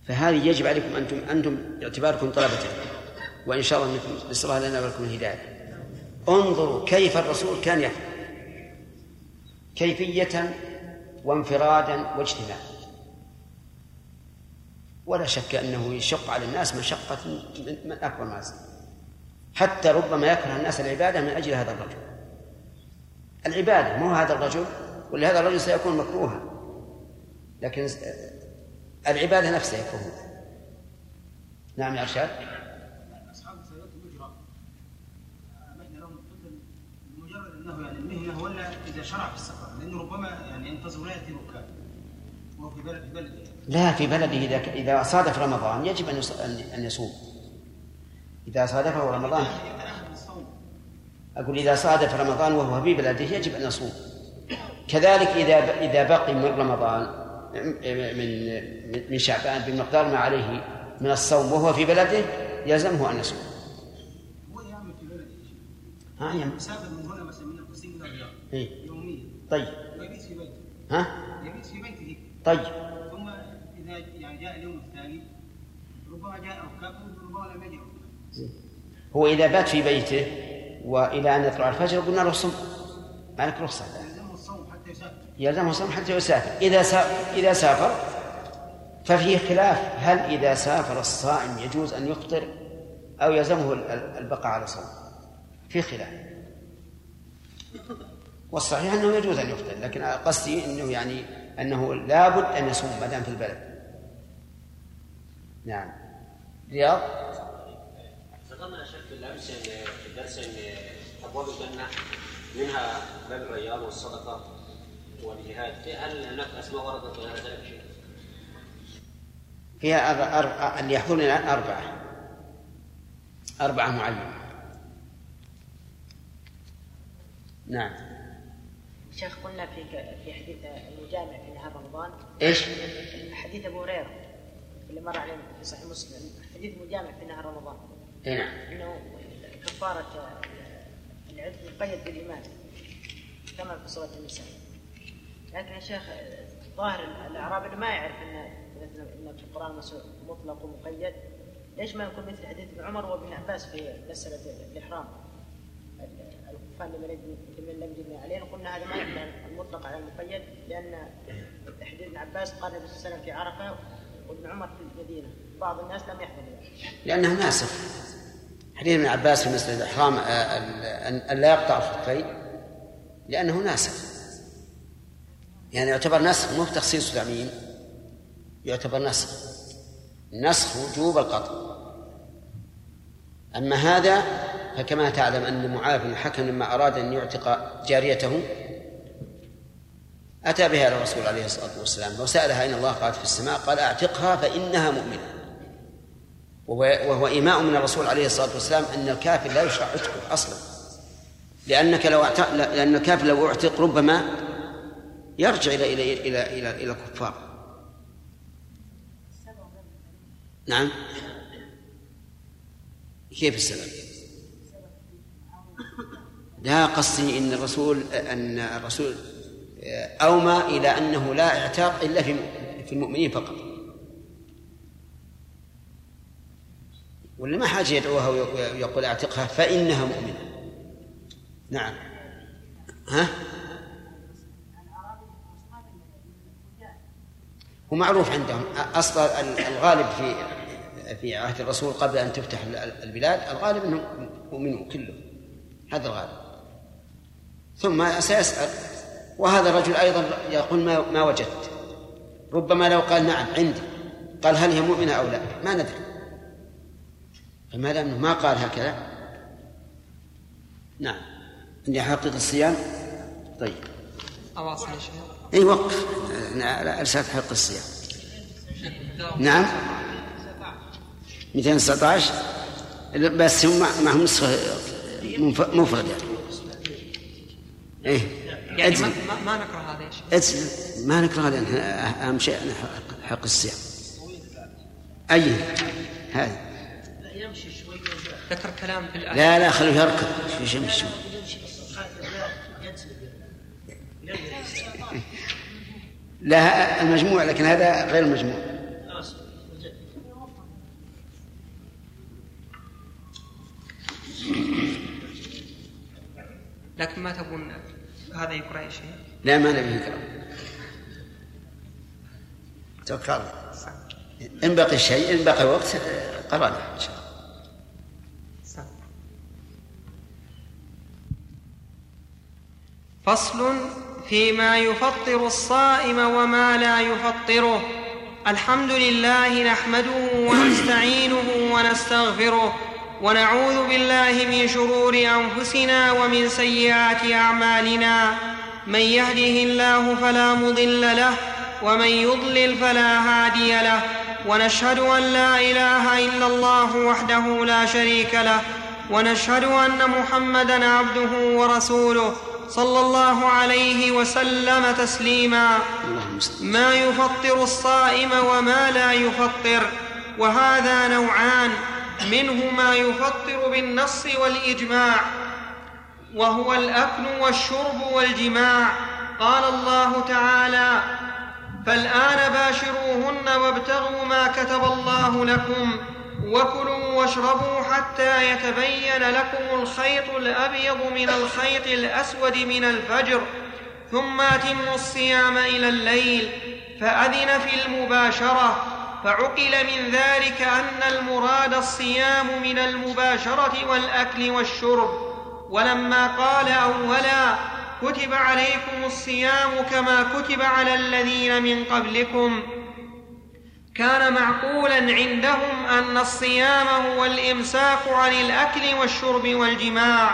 فهذه يجب عليكم أنتم أنتم باعتباركم طلبة. وإن شاء الله نسأل الله لنا ولكم الهداية. انظروا كيف الرسول كان يفعل. كيفية وانفرادا واجتماعا ولا شك أنه يشق على الناس مشقة من أكبر ما حتى ربما يكره الناس العبادة من أجل هذا الرجل. العبادة مو هذا الرجل ولهذا الرجل سيكون مكروها. لكن العبادة نفسها يكون نعم يا أرشاد. أصحاب السيارات الأجرة لهم مجرد أنه يعني المهنة ولا إذا شرع في السفر لأنه ربما يعني ينتظر لا يأتي ركاب وهو في بلد في بلده. لا في بلده إذا إذا صادف رمضان يجب أن أن يصوم. إذا صادفه رمضان. أقول إذا صادف رمضان وهو في بلده يجب أن يصوم. كذلك إذا إذا بقي من رمضان من من شعبان بمقدار ما عليه من الصوم وهو في بلده يلزمه أن يصوم. ها يعمل. يسافر من هنا مثلا من القصيم إلى الرياض. يوميا. طيب. ويبيت في بيته. ها؟ يبيت في بيته. طيب. ثم إذا يعني جاء اليوم الثاني ربما جاء ركاب وربما لم يجد هو إذا بات في بيته وإلى أن يطلع الفجر قلنا له صم ما لك رخصة يلزمه الصوم حتى يسافر يلزمه الصوم حتى يسافر. إذا سافر إذا سافر ففيه خلاف. هل إذا سافر الصائم يجوز أن يفطر أو يلزمه البقاء على صوم في خلاف. والصحيح أنه يجوز أن يفطر لكن قصدي أنه يعني أنه لابد أن يصوم ما دام في البلد. نعم. رياض؟ ذكرنا شك بالامس في الدرس ان أبواب الجنة منها باب الرياض والصدقة. والجهاد. هل هناك أسماء وردت غير ذلك شيء؟ فيها أربع أربع اللي يحضرون الآن أربعة. أربعة معينة نعم. شيخ قلنا في في حديث المجامع في نهار رمضان. إيش؟ حديث أبو هريرة اللي مر علينا في صحيح مسلم. حديث مجامع في نهار رمضان. اي نعم. إنه كفارة العتق مقيد بالإيمان كما في صلاه النساء. لكن يا شيخ ظاهر الاعرابي ما يعرف إن إن في القرآن مطلق ومقيد. ليش ما يكون مثل حديث ابن عمر وابن عباس في مسألة الإحرام؟ الكفار لمن لم يجني عليه قلنا هذا ما يحمل المطلق على المقيد لأن حديث ابن عباس قال النبي صلى الله عليه وسلم في عرفة وابن عمر في المدينة. بعض الناس لم ذلك. لأنه ناسخ. حديث ابن عباس في مسألة الإحرام أن لا يقطع الخفين لأنه ناسخ. يعني يعتبر نسخ مو تخصيص وتعميم يعتبر نسخ. نسخ وجوب القطع. أما هذا فكما تعلم أن معاذ بن الحكم لما أراد أن يعتق جاريته أتى بها إلى الرسول عليه الصلاة والسلام وسألها أين الله؟ قالت في السماء. قال أعتقها فإنها مؤمنة. وهو إيماء من الرسول عليه الصلاة والسلام أن الكافر لا يشرع عتقه أصلا. لأنك لو اعتق لأن الكافر لو أعتق ربما يرجع إلى إلى إلى إلى الكفار. نعم. كيف السبب؟ لا قصدي إن الرسول أن الرسول أومى إلى أنه لا اعتاق إلا في في المؤمنين فقط. ولا ما حاجة يدعوها ويقول أعتقها؟ فإنها مؤمنة. نعم. ها؟ هو معروف عندهم. أصلا الغالب في في عهد الرسول قبل أن تفتح البلاد الغالب إنهم مؤمنون كلهم. هذا الغالب. ثم سيسأل وهذا الرجل أيضا يقول ما, ما وجدت؟ ربما لو قال نعم عندي. قال هل هي مؤمنة أو لا؟ ما ندري. فما دام ما قال هكذا. نعم. عندي حقيقة الصيام؟ طيب. أواصل يا شيخ. أي وقف. على رسالة حق الصيام. نعم. 219 بس هم معهم نسخة مفردة إيه. يعني ما, ما نكره هذا يا شيخ. ما نكره هذا. أهم شيء حق الصيام. أي. هذا. يمشي شوي ذكر كلام في الآية. لا لا خليه يركض. شو يمشي لا المجموع لكن هذا غير المجموع. لكن ما تبون هذا يقرأ أي شيء؟ لا ما نبي يقرأ. توكل إن بقي شيء إن بقي وقت قرأنا إن شاء الله. فصل فيما يفطر الصائم وما لا يفطره. الحمد لله نحمده ونستعينه ونستغفره ونعوذ بالله من شرور أنفسنا ومن سيئات أعمالنا. من يهده الله فلا مضل له ومن يضلل فلا هادي له. ونشهد أن لا إله إلا الله وحده لا شريك له. ونشهد أن محمدا عبده ورسوله. صلى الله عليه وسلم تسليما. ما يفطر الصائم وما لا يفطر. وهذا نوعان. منه ما يفطر بالنص والإجماع. وهو الأكل والشرب والجماع. قال الله تعالى فالآن باشروهن وابتغوا ما كتب الله لكم. وكلوا واشربوا حتى يتبين لكم الخيط الأبيض من الخيط الأسود من الفجر ثم أتموا الصيام إلى الليل فأذن في المباشرة فعقل من ذلك أن المراد الصيام من المباشرة والأكل والشرب. ولما قال أولا كتب عليكم الصيام كما كتب على الذين من قبلكم. كان معقولا عندهم أن الصيام هو الإمساك عن الأكل والشرب والجماع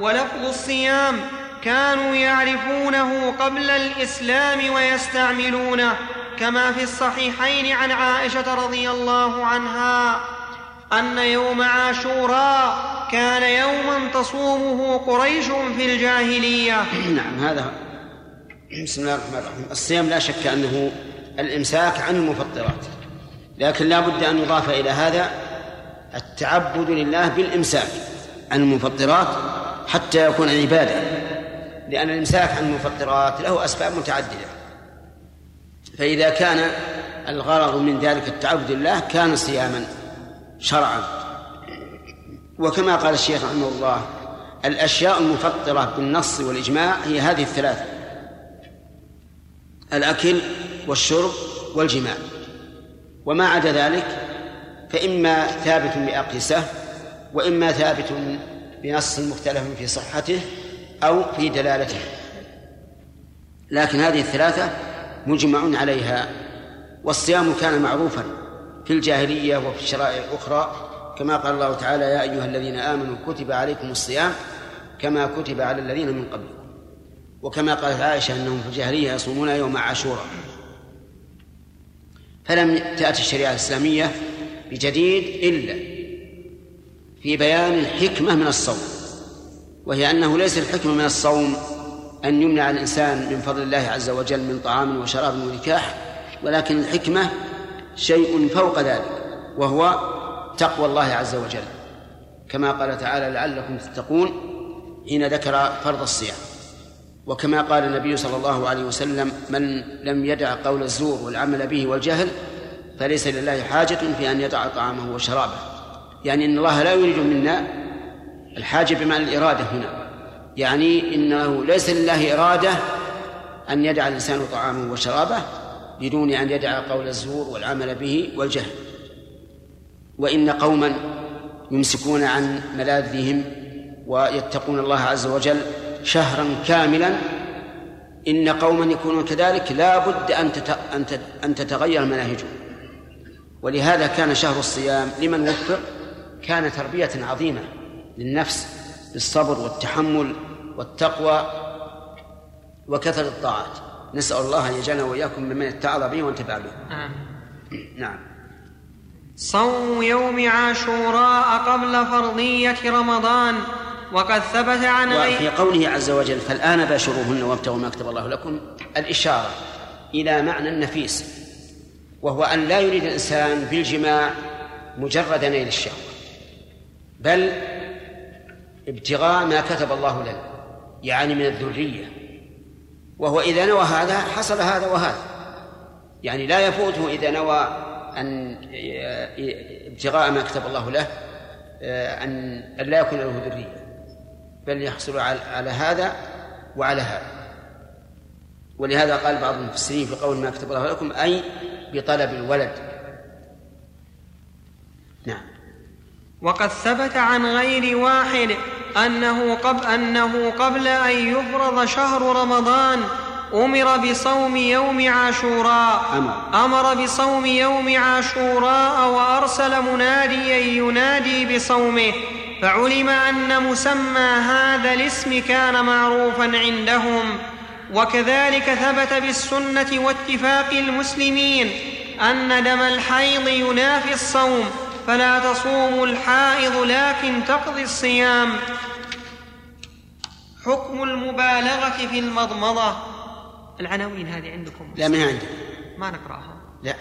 ولفظ الصيام كانوا يعرفونه قبل الإسلام ويستعملونه كما في الصحيحين عن عائشة رضي الله عنها أن يوم عاشوراء كان يوما تصومه قريش في الجاهلية. نعم هذا بسم الله الرحمن الرحيم. الصيام لا شك أنه الإمساك عن المفطرات. لكن لا بد أن يضاف إلى هذا التعبد لله بالإمساك عن المفطرات حتى يكون عبادة. لأن الإمساك عن المفطرات له أسباب متعددة. فإذا كان الغرض من ذلك التعبد لله كان صياما شرعا. وكما قال الشيخ رحمه الله الأشياء المفطرة بالنص والإجماع هي هذه الثلاثة. الأكل والشرب والجماع. وما عدا ذلك فإما ثابت بأقيسة وإما ثابت بنص مختلف في صحته أو في دلالته. لكن هذه الثلاثة مجمع عليها والصيام كان معروفا في الجاهلية وفي الشرائع الأخرى كما قال الله تعالى يا أيها الذين آمنوا كتب عليكم الصيام كما كتب على الذين من قبلكم. وكما قالت عائشة أنهم في الجاهلية يصومون يوم عاشوراء. فلم تأتي الشريعة الإسلامية بجديد إلا في بيان الحكمة من الصوم وهي أنه ليس الحكمة من الصوم أن يمنع الإنسان من فضل الله عز وجل من طعام وشراب ونكاح ولكن الحكمة شيء فوق ذلك وهو تقوى الله عز وجل. كما قال تعالى لعلكم تتقون حين ذكر فرض الصيام. وكما قال النبي صلى الله عليه وسلم من لم يدع قول الزور والعمل به والجهل فليس لله حاجة في أن يدع طعامه وشرابه. يعني إن الله لا يريد منا الحاجة بمعنى الإرادة هنا. يعني إنه ليس لله إرادة أن يدع الإنسان طعامه وشرابه بدون أن يدع قول الزور والعمل به والجهل. وإن قوما يمسكون عن ملاذهم ويتقون الله عز وجل شهرا كاملا إن قوما يكونون كذلك لا بد أن أن تتغير مناهجهم. ولهذا كان شهر الصيام لمن وفق كان تربية عظيمة للنفس بالصبر والتحمل والتقوى وكثرة الطاعات. نسأل الله أن يجعلنا وإياكم ممن اتعظ به وانتفع به. آمين. نعم. صوم يوم عاشوراء قبل فرضية رمضان. وقد ثبت عن وفي غير قوله عز وجل فالآن باشروهن وابتغوا ما كتب الله لكم. الإشارة إلى معنى النفيس وهو أن لا يريد الإنسان بالجماع مجرد نيل الشهوة بل ابتغاء ما كتب الله لنا يعني من الذرية. وهو إذا نوى هذا حصل هذا وهذا. يعني لا يفوته إذا نوى أن ابتغاء ما كتب الله له أن أن لا يكون له ذرية. بل يحصل على هذا وعلى هذا. ولهذا قال بعض المفسرين في قول ما كتب الله لكم أي بطلب الولد. نعم. وقد ثبت عن غير واحد أنه قبل, أنه قبل أن يفرض شهر رمضان أمر بصوم يوم عاشوراء. أمر. أمر بصوم يوم عاشوراء وأرسل مناديا ينادي بصومه. فعلم أن مسمى هذا الاسم كان معروفا عندهم وكذلك ثبت بالسنة واتفاق المسلمين أن دم الحيض ينافي الصوم فلا تصوم الحائض لكن تقضي الصيام. حكم المبالغة في المضمضة. العناوين هذه عندكم؟ لا من عندي. ما نقرأها؟ لا.